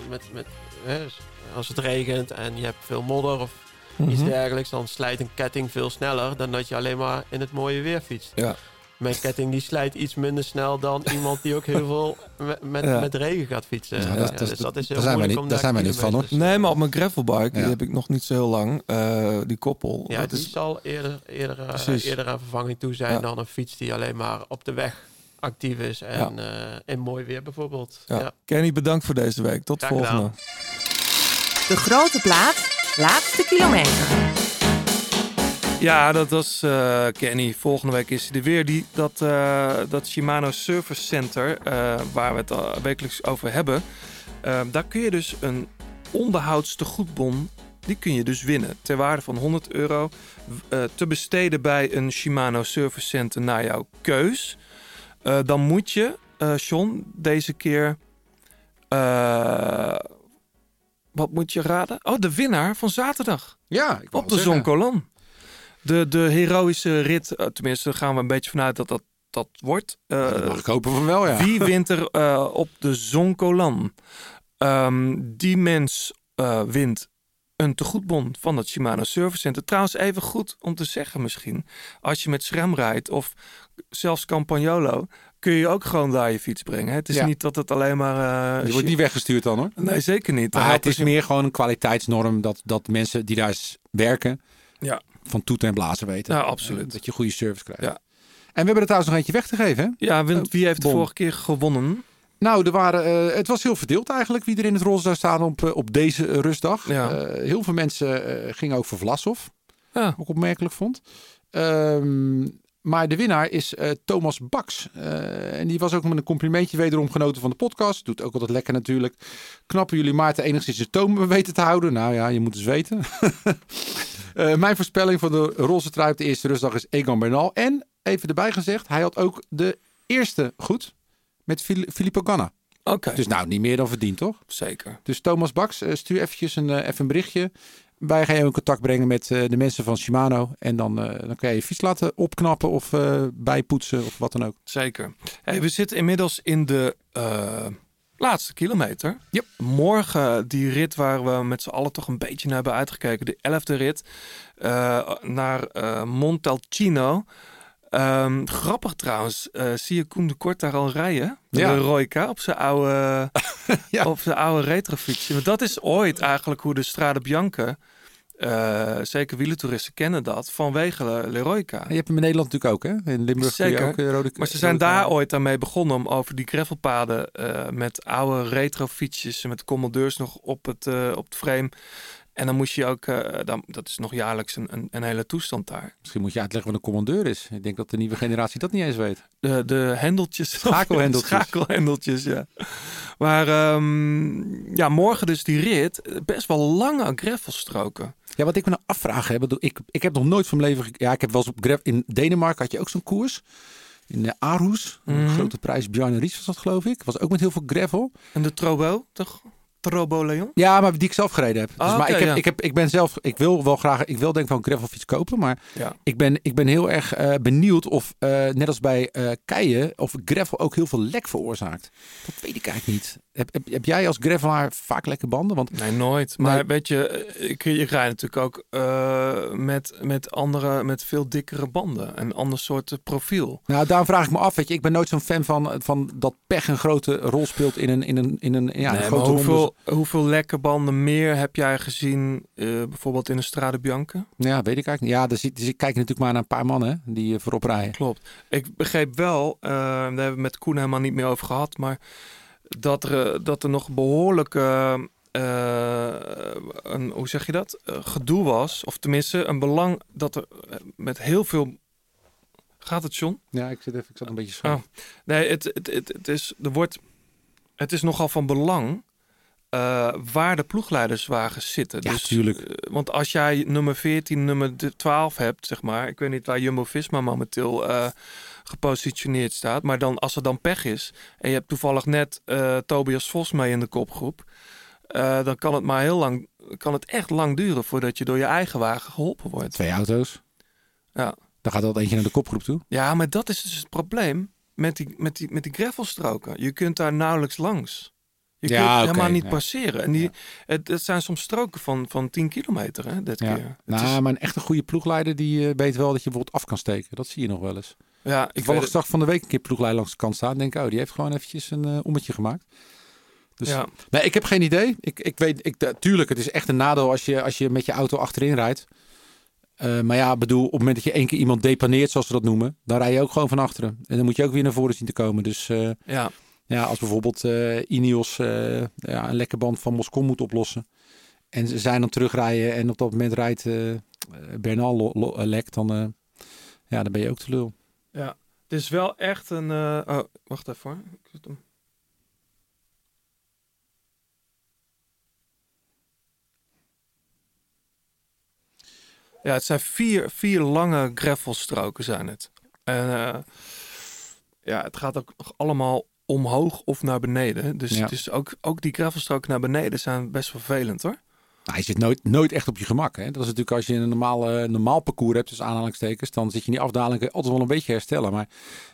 met, met, hè, als het regent en je hebt veel modder of iets Mhm. dergelijks, dan slijt een ketting veel sneller dan dat je alleen maar in het mooie weer fietst. Ja. Mijn ketting die slijt iets minder snel dan iemand die ook heel veel met, met, Ja. met regen gaat fietsen. Ja, Ja, dat- dus dat- dat is heel daar zijn wij moeilijk niet- om daar zijn wij niet van, kilometers- Nee, maar op mijn gravelbike, die Ja. heb ik nog niet zo heel lang. eh, die koppel. Ja, dat die is, zal eerder, eerder, eh, eerder aan vervanging toe zijn Ja. dan een fiets die alleen maar op de weg actief is en eh, in mooi weer bijvoorbeeld. ja. Ja. Kenny, bedankt voor deze week. Tot gedaan. volgende. De grote plaat, laatste kilometer. Ja, dat was eh, Kenny. Volgende week is hij er weer. Die, dat, eh, dat Shimano Service Center, eh, waar we het wekelijks over hebben. daar kun je dus een onderhoudstegoedbon, die kun je dus winnen. Ter waarde van 100 euro. te besteden bij een Shimano Service Center naar jouw keus. Dan moet je, John, deze keer... wat moet je raden? Oh, de winnaar van zaterdag. Ja, ik Op de. Zonkolan. De, de heroïsche rit, eh, tenminste gaan we een beetje vanuit dat dat, dat wordt. Dat mag ik hopen van wel, ja. Wie wint er eh, op de Zonkolan? Ehm, die mens wint een tegoedbon van het Shimano Service Center. Trouwens, even goed om te zeggen misschien. Als je met SRAM rijdt of zelfs Campagnolo... kun je ook gewoon daar je fiets brengen. Het is Ja. niet dat het alleen maar... Je wordt niet weggestuurd dan hoor. Nee, zeker niet. Maar het is meer gewoon een kwaliteitsnorm dat, dat mensen die daar werken Ja. Van toeten en blazen weten. Ja, absoluut. Dat je goede service krijgt. Ja. En we hebben er trouwens nog eentje weg te geven. Hè? Ja, wie, wie heeft de bon. vorige keer gewonnen? Nou, er waren, eh, het was heel verdeeld eigenlijk wie er in het roze zou staan op, eh, op deze eh, rustdag. Ja. Eh, heel veel mensen eh, gingen ook voor Vlasov. Ja. Ook opmerkelijk vond. Ehm, maar de winnaar is eh, Thomas Baks. Eh, en die was ook met een complimentje wederom genoten van de podcast. Doet ook altijd lekker natuurlijk. Knappen jullie Maarten enigszins de toon weten te houden? Nou ja, je moet eens weten. Eh, mijn voorspelling voor de roze trui op de eerste rustdag is Egan Bernal. En, even erbij gezegd, hij had ook de eerste goed met Fili- Filippo Ganna. Oké. Dus nou, niet meer dan verdiend, toch? Zeker. Dus Thomas Baks, eh, stuur eventjes een, eh, even een berichtje. Wij gaan je in contact brengen met de mensen van Shimano. En dan, dan kan je je fiets laten opknappen of bijpoetsen of wat dan ook. Zeker. Hey, we zitten inmiddels in de laatste kilometer. Morgen die rit waar we met z'n allen toch een beetje naar hebben uitgekeken. De elfde rit eh, naar eh, Montalcino. Ehm, grappig trouwens, eh, zie je Koen de Kort daar al rijden? De Ja. Royka op zijn oude, op zijn oude retrofietsje. Want dat is ooit eigenlijk hoe de Strade Bianca, eh, zeker wielentoeristen kennen dat, vanwege Le- Leroyka. Je hebt hem in Nederland natuurlijk ook, hè? In Limburg Zeker. ook eh, rode maar ze zijn rode- daar ooit aan mee begonnen om over die gravelpaden eh, met oude retrofietsjes en met commandeurs nog op het, eh, op het frame. En dan moest je ook, eh, dan, dat is nog jaarlijks een, een, een hele toestand daar. Misschien moet je uitleggen wat een commandeur is. Ik denk dat de nieuwe generatie dat niet eens weet. De, de hendeltjes. Schakelhendeltjes. Schakelhendeltjes, ja. Maar ehm, ja, morgen dus die rit. eh, Best wel lange gravelstroken. Ja, wat ik me nou afvraag, hè, bedoel, ik, ik heb nog nooit van mijn leven... Ja, ik heb wel eens op. In Denemarken had je ook zo'n koers. In uh, Aarhus. Een Mhm. grote prijs. Bjarne Ries was dat, geloof ik. Was ook met heel veel gravel. En de Trobo, toch? Trobo Leon? Ja, maar die ik zelf gereden heb. Dus, Ah, maar ik, heb, ja. ik, heb, ik ben zelf, ik wil wel graag, ik wil denk ik wel een gravelfiets kopen, maar Ja. ik, ben, ik ben heel erg eh, benieuwd of, eh, net als bij eh keien, of gravel ook heel veel lek veroorzaakt. Dat weet ik eigenlijk niet. Heb, heb, heb jij als gravelaar vaak lekke banden? Want Nee, nooit. Maar weet je, ik, ik rijd natuurlijk ook met, met andere, met veel dikkere banden. Een ander soort profiel. Nou, daarom vraag ik me af. Weet je, ik ben nooit zo'n fan van, van dat pech een grote rol speelt in een, in een, in een, ja, een nee, grote hoeveel. Hoeveel, hoeveel lekke banden meer heb jij gezien, eh, bijvoorbeeld in de Strade Bianca? Ja, weet ik eigenlijk niet. Ja, dus, dus ik kijk natuurlijk maar naar een paar mannen die eh, voorop rijden. Klopt. Ik begreep wel, eh, daar hebben we het met Koen helemaal niet meer over gehad, maar dat er, dat er nog behoorlijk, eh, eh, een, hoe zeg je dat, gedoe was. Of tenminste, een belang dat er met heel veel... Gaat het, John? Ja, ik zit even, ik zat een beetje Oh, scherp. nee, het, het, het, het, is, er wordt, het is nogal van belang eh, waar de ploegleiderswagens zitten. Ja, dus, tuurlijk. eh, want als jij nummer 14, nummer de- 12 hebt, zeg maar. Ik weet niet waar Jumbo-Visma momenteel eh, gepositioneerd staat. Maar dan, als er dan pech is en je hebt toevallig net Tobias Vos mee in de kopgroep. dan kan het maar heel lang, kan het echt lang duren voordat je door je eigen wagen geholpen wordt. Twee auto's. Ja. Dan gaat altijd eentje naar de kopgroep toe. Ja, maar dat is dus het probleem met die, met die, met die gravelstroken. Je kunt daar nauwelijks langs. Je Ja, kunt oké, helemaal niet ja. passeren. En die, het, het zijn soms stroken van, van 10 kilometer, hè, dit Ja. keer. Nou, is- maar een echte goede ploegleider die eh, weet wel dat je bijvoorbeeld af kan steken. Dat zie je nog wel eens. ja, ik het. zag van de week een keer ploegleider langs de kant staan. Denk, oh, die heeft gewoon eventjes een eh, ommetje gemaakt. Dus, Ja. Nee, ik heb geen idee. Ik, ik weet, ik, eh, tuurlijk, het is echt een nadeel als je, als je met je auto achterin rijdt. Maar ja, bedoel, op het moment dat je één keer iemand depaneert, zoals we dat noemen, dan rij je ook gewoon van achteren. En dan moet je ook weer naar voren zien te komen. Dus Ja. Ja, als bijvoorbeeld eh Ineos eh, ja, een lekke band van Moskou moet oplossen. En ze zijn dan terugrijden en op dat moment rijdt eh, Bernal lek, dan, ja, dan ben je ook te lul. ja. Het is wel echt een... oh, wacht even hoor. Ja, het zijn vier, vier lange gravelstroken zijn het. En ja, het gaat ook allemaal omhoog of naar beneden. Dus Ja. het is ook, ook die gravelstroken naar beneden zijn best vervelend hoor. Nou, je zit nooit, nooit echt op je gemak. Hè? Dat is natuurlijk als je een normaal, eh, normaal parcours hebt, dus aanhalingstekens, dan zit je in die afdaling altijd wel een beetje herstellen. Maar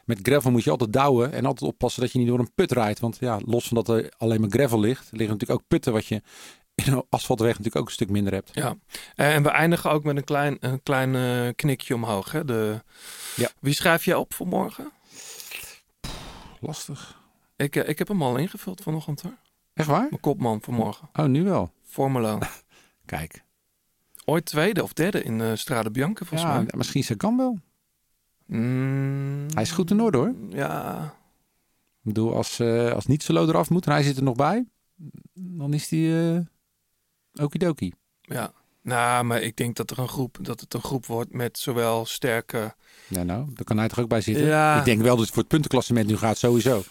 met gravel moet je altijd douwen en altijd oppassen dat je niet door een put rijdt. Want ja, los van dat er alleen maar gravel ligt, liggen natuurlijk ook putten wat je in een asfaltweg natuurlijk ook een stuk minder hebt. Ja, Eh, en we eindigen ook met een klein, een klein eh, knikje omhoog. Hè? De... Ja. Wie schrijf jij op voor morgen? Lastig. Ik, eh, ik heb hem al ingevuld vanochtend hoor. Echt waar? Mijn kopman voor morgen. Oh, nu wel. Formelo. Kijk. Ooit tweede of derde in de Strade Bianca volgens Ja, mij. misschien Sagan wel. Mm, Hij is goed in orde hoor. ja, Ik bedoel, als, eh als niet solo eraf moet en hij zit er nog bij, dan is hij eh okidoki. ja. Nou, maar ik denk dat, er een groep, dat het een groep wordt met zowel sterke... Ja, nou, daar kan hij toch ook bij zitten. Ja. Ik denk wel dat het voor het puntenklassement nu gaat, sowieso.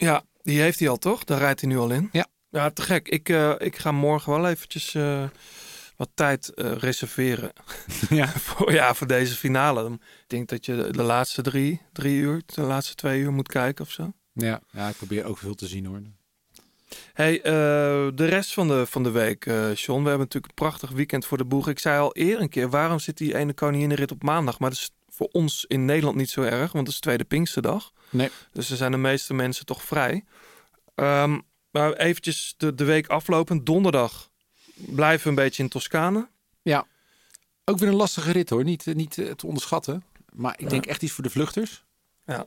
Ja, die heeft hij al toch? Daar rijdt hij nu al in. Ja. Ja, te gek. Ik, eh, ik ga morgen wel eventjes eh, wat tijd eh, reserveren. Ja. voor, ja, voor deze finale. Ik denk dat je de, de laatste drie, drie uur, de laatste twee uur moet kijken of zo. Ja, ja, ik probeer ook veel te zien hoor. Hey, de rest van de, van de week, eh John. We hebben natuurlijk een prachtig weekend voor de boeg. Ik zei al eerder een keer, waarom zit die ene koninginrit op maandag? Maar dat is voor ons in Nederland niet zo erg, want het is tweede Pinksterdag. Nee. Dus er zijn de meeste mensen toch vrij. Ehm, maar eventjes de, de week aflopen. Donderdag blijven we een beetje in Toscane. Ja, ook weer een lastige rit hoor. Niet, eh, niet eh, te onderschatten. Maar ik denk echt iets voor de vluchters. Ja.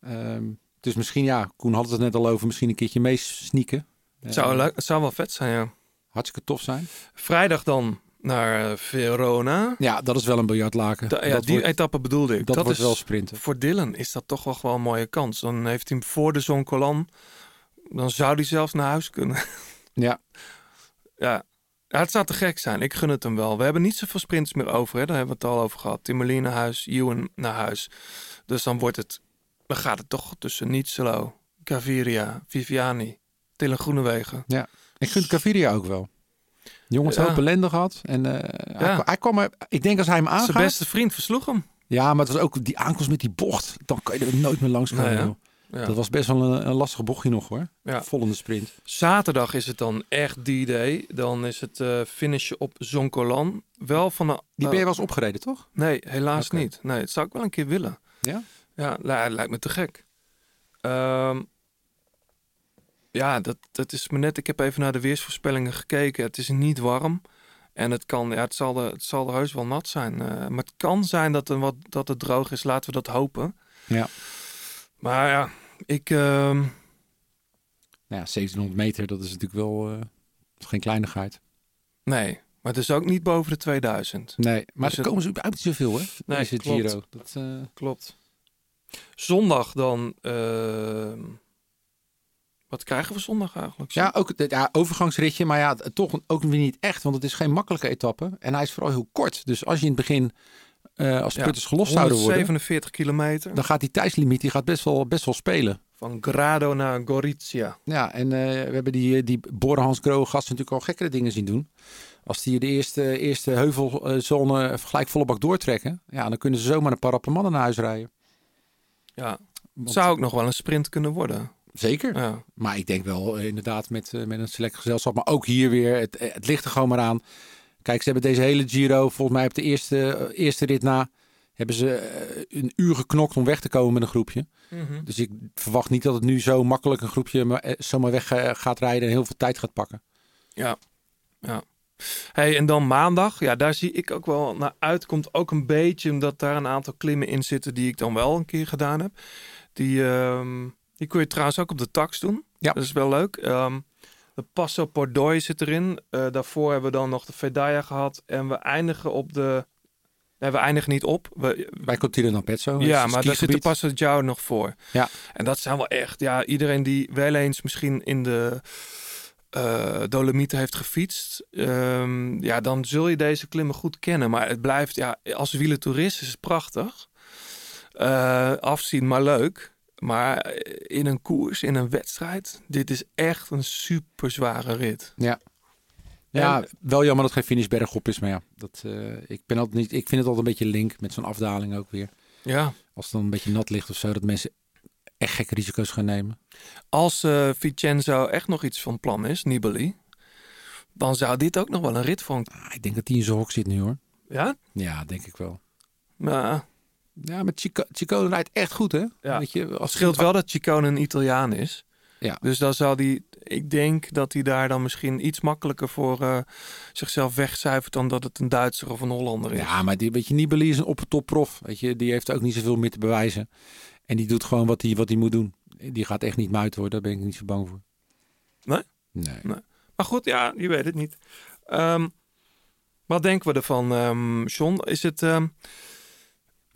Ehm, dus misschien, ja, Koen had het net al over, misschien een keertje meesneaken. Het zou, het zou wel vet zijn, ja. Hartstikke tof zijn. Vrijdag dan naar eh, Verona. Ja, dat is wel een biljartlaken. Da- ja, dat die wordt, etappe bedoelde ik. dat wordt is, wel sprinten. Voor Dylan is dat toch wel een mooie kans. Dan heeft hij hem voor de Zoncolan. Dan zou hij zelfs naar huis kunnen. Ja, ja. ja, het zou te gek zijn. Ik gun het hem wel. We hebben niet zoveel sprints meer over. Hè? Daar hebben we het al over gehad. Timmerlien naar huis, Ewan naar huis. Dus dan wordt het... Dan gaat het toch tussen Nietzelo, Gaviria, Viviani, Dylan Groenewegen. ja. Ik gun Caviria ook wel. Jongens, Ja. hoop ellende gehad. En eh, hij, kwam- hij kwam er, ik denk als hij hem aangaat. Zijn beste vriend versloeg hem. Ja, maar het was ook die aankomst met die bocht. Dan kan je er nooit meer langs komen. Ja. Dat was best wel een, een lastige bochtje nog hoor. Ja. Vol in de sprint. Zaterdag is het dan echt die day. Dan is het eh finishen op Zoncolan. Wel van een... Die ben je wel eens opgereden, toch? Nee, helaas niet. Nee, het zou ik wel een keer willen. Ja? Ja, li- lijkt me te gek. Ehm, ja, dat, dat is me net. Ik heb even naar de weersvoorspellingen gekeken. Het is niet warm. En het kan, ja, het zal, er, het zal er heus wel nat zijn. Eh, maar het kan zijn dat, er wat, dat het droog is. Laten we dat hopen. Ja. Maar ja, ik. ehm, Nou ja, 1700 meter, dat is natuurlijk wel eh, geen kleinigheid. Nee, maar het is ook niet boven de 2000. Nee, maar Dus er het- komen ze überhaupt niet zoveel, hè? Nee, Deze klopt. Giro. Dat, eh, Klopt. Zondag dan. Wat krijgen we zondag eigenlijk? Ja, ook het ja, overgangsritje, maar ja, toch ook weer niet echt, want het is geen makkelijke etappe. En hij is vooral heel kort. Dus als je in het begin eh, als Ja, putters gelost zouden worden, 147 kilometer. dan gaat die tijdslimiet die gaat best wel, best wel spelen. Van Grado naar Gorizia. Ja, en eh, we hebben die, die Borenhans Gro gasten natuurlijk al gekkere dingen zien doen. Als die de eerste, eerste heuvelzone gelijk volle bak doortrekken, ja, dan kunnen ze zomaar een paar mannen naar huis rijden. Ja, het zou ook nog wel een sprint kunnen worden. Zeker. Ja. Maar ik denk wel eh, inderdaad met, eh, met een select gezelschap. Maar ook hier weer, het, eh, het ligt er gewoon maar aan. Kijk, ze hebben deze hele Giro, volgens mij op de eerste, eerste rit na, hebben ze een uur geknokt om weg te komen met een groepje. Mhm. Dus ik verwacht niet dat het nu zo makkelijk een groepje maar, zomaar weg gaat rijden en heel veel tijd gaat pakken. Ja, ja. Hey, en dan maandag, ja, daar zie ik ook wel naar uit. Komt ook een beetje omdat daar een aantal klimmen in zitten die ik dan wel een keer gedaan heb. Die, ehm, die kun je trouwens ook op de tax doen. Ja. Dat is wel leuk. Ehm, de Passo Pordoi zit erin. Eh, daarvoor hebben we dan nog de Vedaya gehad. En we eindigen op de... Nee, we eindigen niet op. We, Bij Cortina d'Ampezzo. ja, maar daar zit de. Passo Giao nog voor. Ja. En dat zijn wel echt, ja, iedereen die wel eens misschien in de eh Dolomieten heeft gefietst, ehm, ja, dan zul je deze klimmen goed kennen. Maar het blijft, ja, als wielertoerist is het prachtig. Eh, afzien, maar leuk. Maar in een koers, in een wedstrijd, dit is echt een super zware rit. Ja. Ja, En- wel jammer dat geen finishberg op is. Maar ja, dat, eh, ik, ben altijd niet, ik vind het altijd een beetje link met zo'n afdaling ook weer. Ja. Als het dan een beetje nat ligt of zo, dat mensen echt gekke risico's gaan nemen. Als eh Vincenzo echt nog iets van plan is, Nibali, dan zou dit ook nog wel een rit van. Ah, ik denk dat hij in zijn hok zit nu hoor. Ja? Ja, denk ik wel. Nou, Ja, maar Chico, Chico rijdt echt goed hè? Ja. Weet je, Het als scheelt wel dat Chicone een Italiaan is. Ja. Dus dan zal die, ik denk dat hij daar dan misschien iets makkelijker voor eh, zichzelf wegcijfert dan dat het een Duitser of een Hollander is. Ja, maar die, weet je, Nibali is een op top prof. Weet je, die heeft ook niet zoveel meer te bewijzen. En die doet gewoon wat hij, wat hij moet doen. Die gaat echt niet muiten hoor, daar ben ik niet zo bang voor. Nee? Nee. Nee. Maar goed, ja, je weet het niet. Ehm, wat denken we ervan, ehm John? Is het... ehm,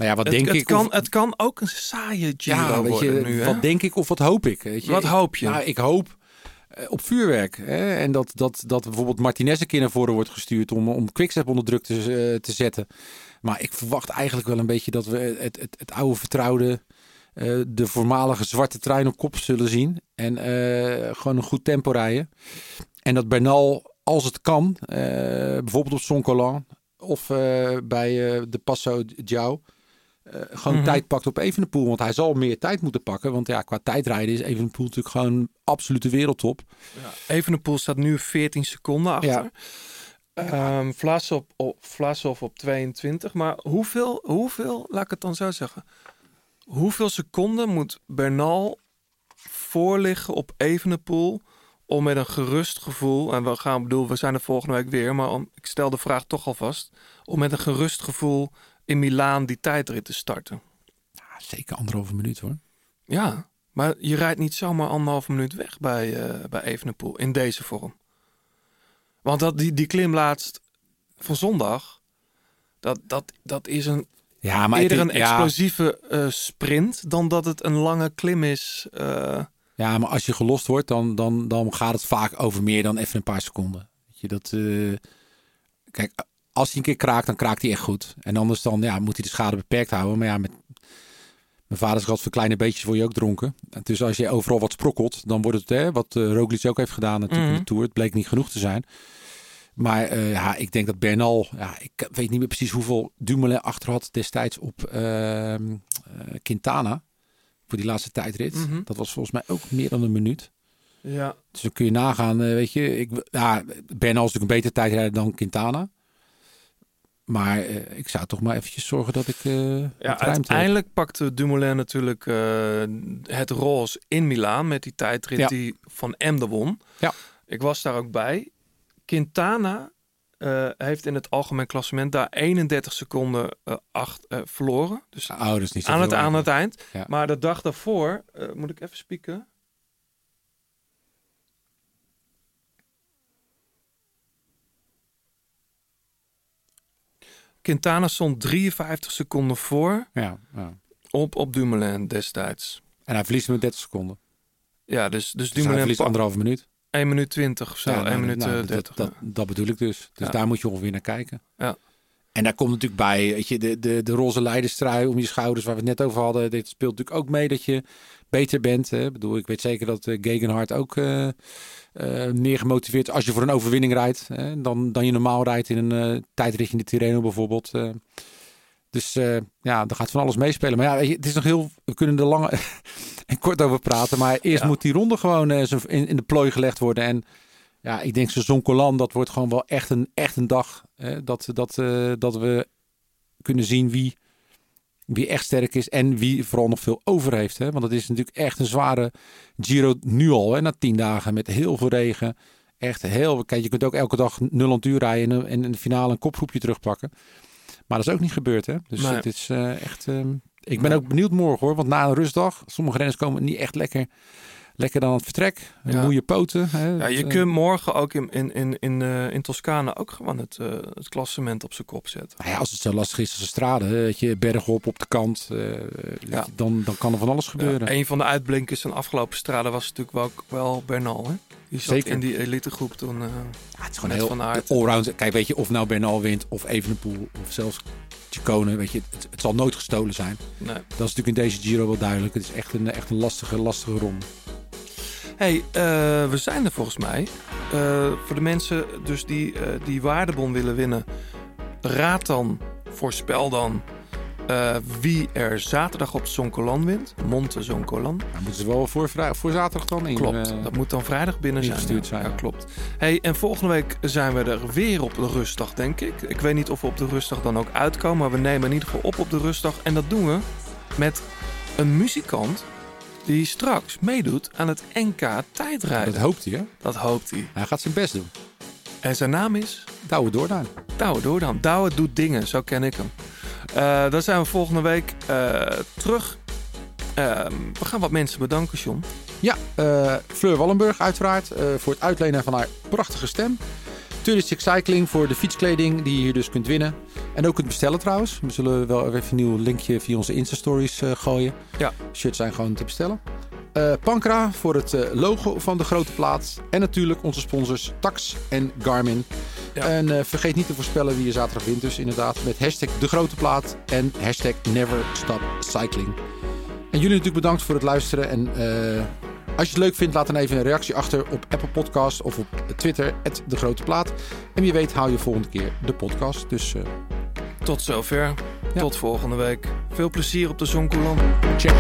Nou ja, wat het, denk het ik? Kan, of- het kan ook een saaie Giro ja, weet je, nu, hè? wat denk ik of wat hoop ik? Weet je? Wat hoop je? Nou, ik hoop eh, op vuurwerk. Hè? En dat, dat, dat bijvoorbeeld Martinez een keer naar voren wordt gestuurd om, om Quickstep onder druk te, eh, te zetten. Maar ik verwacht eigenlijk wel een beetje dat we het, het, het oude vertrouwde, eh, de voormalige zwarte trein op kop zullen zien. En gewoon een goed tempo rijden. En dat Bernal, als het kan, bijvoorbeeld op Soncolan of bij de Passo Giao, eh, gewoon Mhm. tijd pakt op Evenepoel. Want hij zal meer tijd moeten pakken. Want ja, qua tijdrijden is Evenepoel natuurlijk gewoon absolute wereldtop. Evenepoel staat nu 14 seconden achter. Ja. Ehm, Vlasov, op, Vlasov op 22. Maar hoeveel, hoeveel, laat ik het dan zo zeggen. Hoeveel seconden moet Bernal voorliggen op Evenepoel om met een gerust gevoel, en we gaan bedoel, we zijn er volgende week weer, maar om, ik stel de vraag toch alvast, om met een gerust gevoel in Milaan die tijdrit te starten. Zeker anderhalve minuut hoor. Ja, maar je rijdt niet zomaar anderhalve minuut weg bij, eh bij Evenepoel in deze vorm. Want dat, die, die klim laatst van zondag, dat, dat, dat is een, Ja, maar eerder een ja. explosieve eh, sprint dan dat het een lange klim is. eh. Ja, maar als je gelost wordt, dan, dan, dan gaat het vaak over meer dan even een paar seconden. Weet je, dat, kijk, als hij een keer kraakt, dan kraakt hij echt goed. En anders dan ja, moet hij de schade beperkt houden. Maar ja, met mijn vader schat voor kleine beetjes word je ook dronken. En dus als je overal wat sprokkelt, dan wordt het, hè, wat uh, Roglic ook heeft gedaan natuurlijk in Mhm. de Tour. Het bleek niet genoeg te zijn. Maar eh, ja, ik denk dat Bernal, ja, ik weet niet meer precies hoeveel Dumoulin achter had destijds op ehm, eh, Quintana. Voor die laatste tijdrit. Mhm. Dat was volgens mij ook meer dan een minuut. Ja. Dus dan kun je nagaan, weet je. Ik, ja, Bernal is natuurlijk een betere tijdrijder dan Quintana. Maar eh, ik zou toch maar eventjes zorgen dat ik eh Ja, heb. uiteindelijk pakte Dumoulin natuurlijk eh, het roze in Milaan met die tijdrit Ja. die van Emden won. Ja. Ik was daar ook bij. Quintana heeft in het algemeen klassement daar 31 seconden acht, verloren. Dus Oh, dat is niet aan, het, aan het eind. Ja. Maar de dag daarvoor, moet ik even spieken. Quintana stond 53 seconden voor Ja, ja. op, op Dumoulin destijds. En hij verliest met 30 seconden. Ja, dus, dus Dus Dumoulin... verliest anderhalve minuut. 1 minuut 20 of zo. Ja, 1 nou, minuut nou, eh, dat- 30. Dat, dat, bedoel ik dus. Dus daar moet je ongeveer naar kijken. Ja. En daar komt natuurlijk bij, weet je, de, de, de roze leiderstrui om je schouders, waar we het net over hadden. Dit speelt natuurlijk ook mee dat je beter bent. Hè. Ik bedoel, ik weet zeker dat eh, Gegenhard ook eh, eh, meer gemotiveerd is als je voor een overwinning rijdt. Hè, dan, dan je normaal rijdt in een eh, tijdrichting de Tirreno bijvoorbeeld. dus ja, daar gaat van alles meespelen. Maar ja, weet je, het is nog heel, we kunnen er lang en kort over praten. Maar eerst Ja. moet die ronde gewoon in, in de plooi gelegd worden. En ja, ik denk zo'n Zonkolan, dat wordt gewoon wel echt een, echt een dag. Hè, dat, dat, eh, dat we kunnen zien wie, wie echt sterk is en wie vooral nog veel over heeft. Hè? Want het is natuurlijk echt een zware Giro nu al, hè, na tien dagen met heel veel regen. Echt heel, kijk, je kunt ook elke dag nul aan het uur rijden en, en in de finale een kopgroepje terugpakken. Maar dat is ook niet gebeurd, hè? Dus Nee. het is eh, echt. ehm, ik ben ook benieuwd morgen hoor, want na een rustdag, sommige renners komen niet echt lekker, lekker dan het vertrek. Ja. Moeie poten. Hè? Ja, je eh, kunt morgen ook in, in, in, in, eh, in Toscane ook gewoon het, eh, het klassement op zijn kop zetten. Nou ja, als het zo lastig is als een strade, hè, weet je, bergop op de kant, dan, dan kan er van alles gebeuren. Ja, een van de uitblinkers van de afgelopen straden was natuurlijk wel, wel Bernal. Hè? Die zat Zeker. in die elitegroep toen. eh het is gewoon heel Van allround. Kijk, weet je, of nou Bernal wint of Evenepoel of zelfs Chicone, weet je, het, het zal nooit gestolen zijn. Nee. Dat is natuurlijk in deze Giro wel duidelijk. Het is echt een, echt een lastige, lastige ronde. Hey, eh, we zijn er volgens mij. Eh, voor de mensen dus die eh, die waardebon willen winnen, raad dan, voorspel dan wie er zaterdag op Zoncolan wint. Monte Zoncolan. Nou, moeten ze wel voor, voor zaterdag dan in. Klopt, dat moet dan vrijdag binnen zijn. ingestuurd ja. zijn, Ja, ja. klopt. Hey, en volgende week zijn we er weer op de rustdag, denk ik. Ik weet niet of we op de rustdag dan ook uitkomen, maar we nemen in ieder geval op op de rustdag. En dat doen we met een muzikant die straks meedoet aan het NK tijdrijden. Dat hoopt hij, hè? Dat hoopt hij. Hij gaat zijn best doen. En zijn naam is? Douwe Doordaan. Douwe Doordaan. Douwe doet dingen, zo ken ik hem. Eh dan zijn we volgende week eh, terug. Ehm, we gaan wat mensen bedanken, John. Ja, eh, Fleur Wallenburg uiteraard voor het uitlenen van haar prachtige stem. 36 Cycling voor de fietskleding die je hier dus kunt winnen. En ook kunt bestellen trouwens. We zullen wel even een nieuw linkje via onze Insta-stories eh, gooien. Ja. Shirts zijn gewoon te bestellen. Eh Pankra voor het eh, logo van de grote plaat. En natuurlijk onze sponsors Tax en Garmin. En vergeet niet te voorspellen wie je zaterdag wint. Dus inderdaad met hashtag de grote plaat en hashtag never stop cycling. En jullie natuurlijk bedankt voor het luisteren. En als je het leuk vindt, laat dan even een reactie achter op Apple Podcast of op Twitter, de grote plaat. En wie weet haal je volgende keer de podcast. Dus eh, Tot zover. Tot volgende week. Veel plezier op de Zonkolan. Check.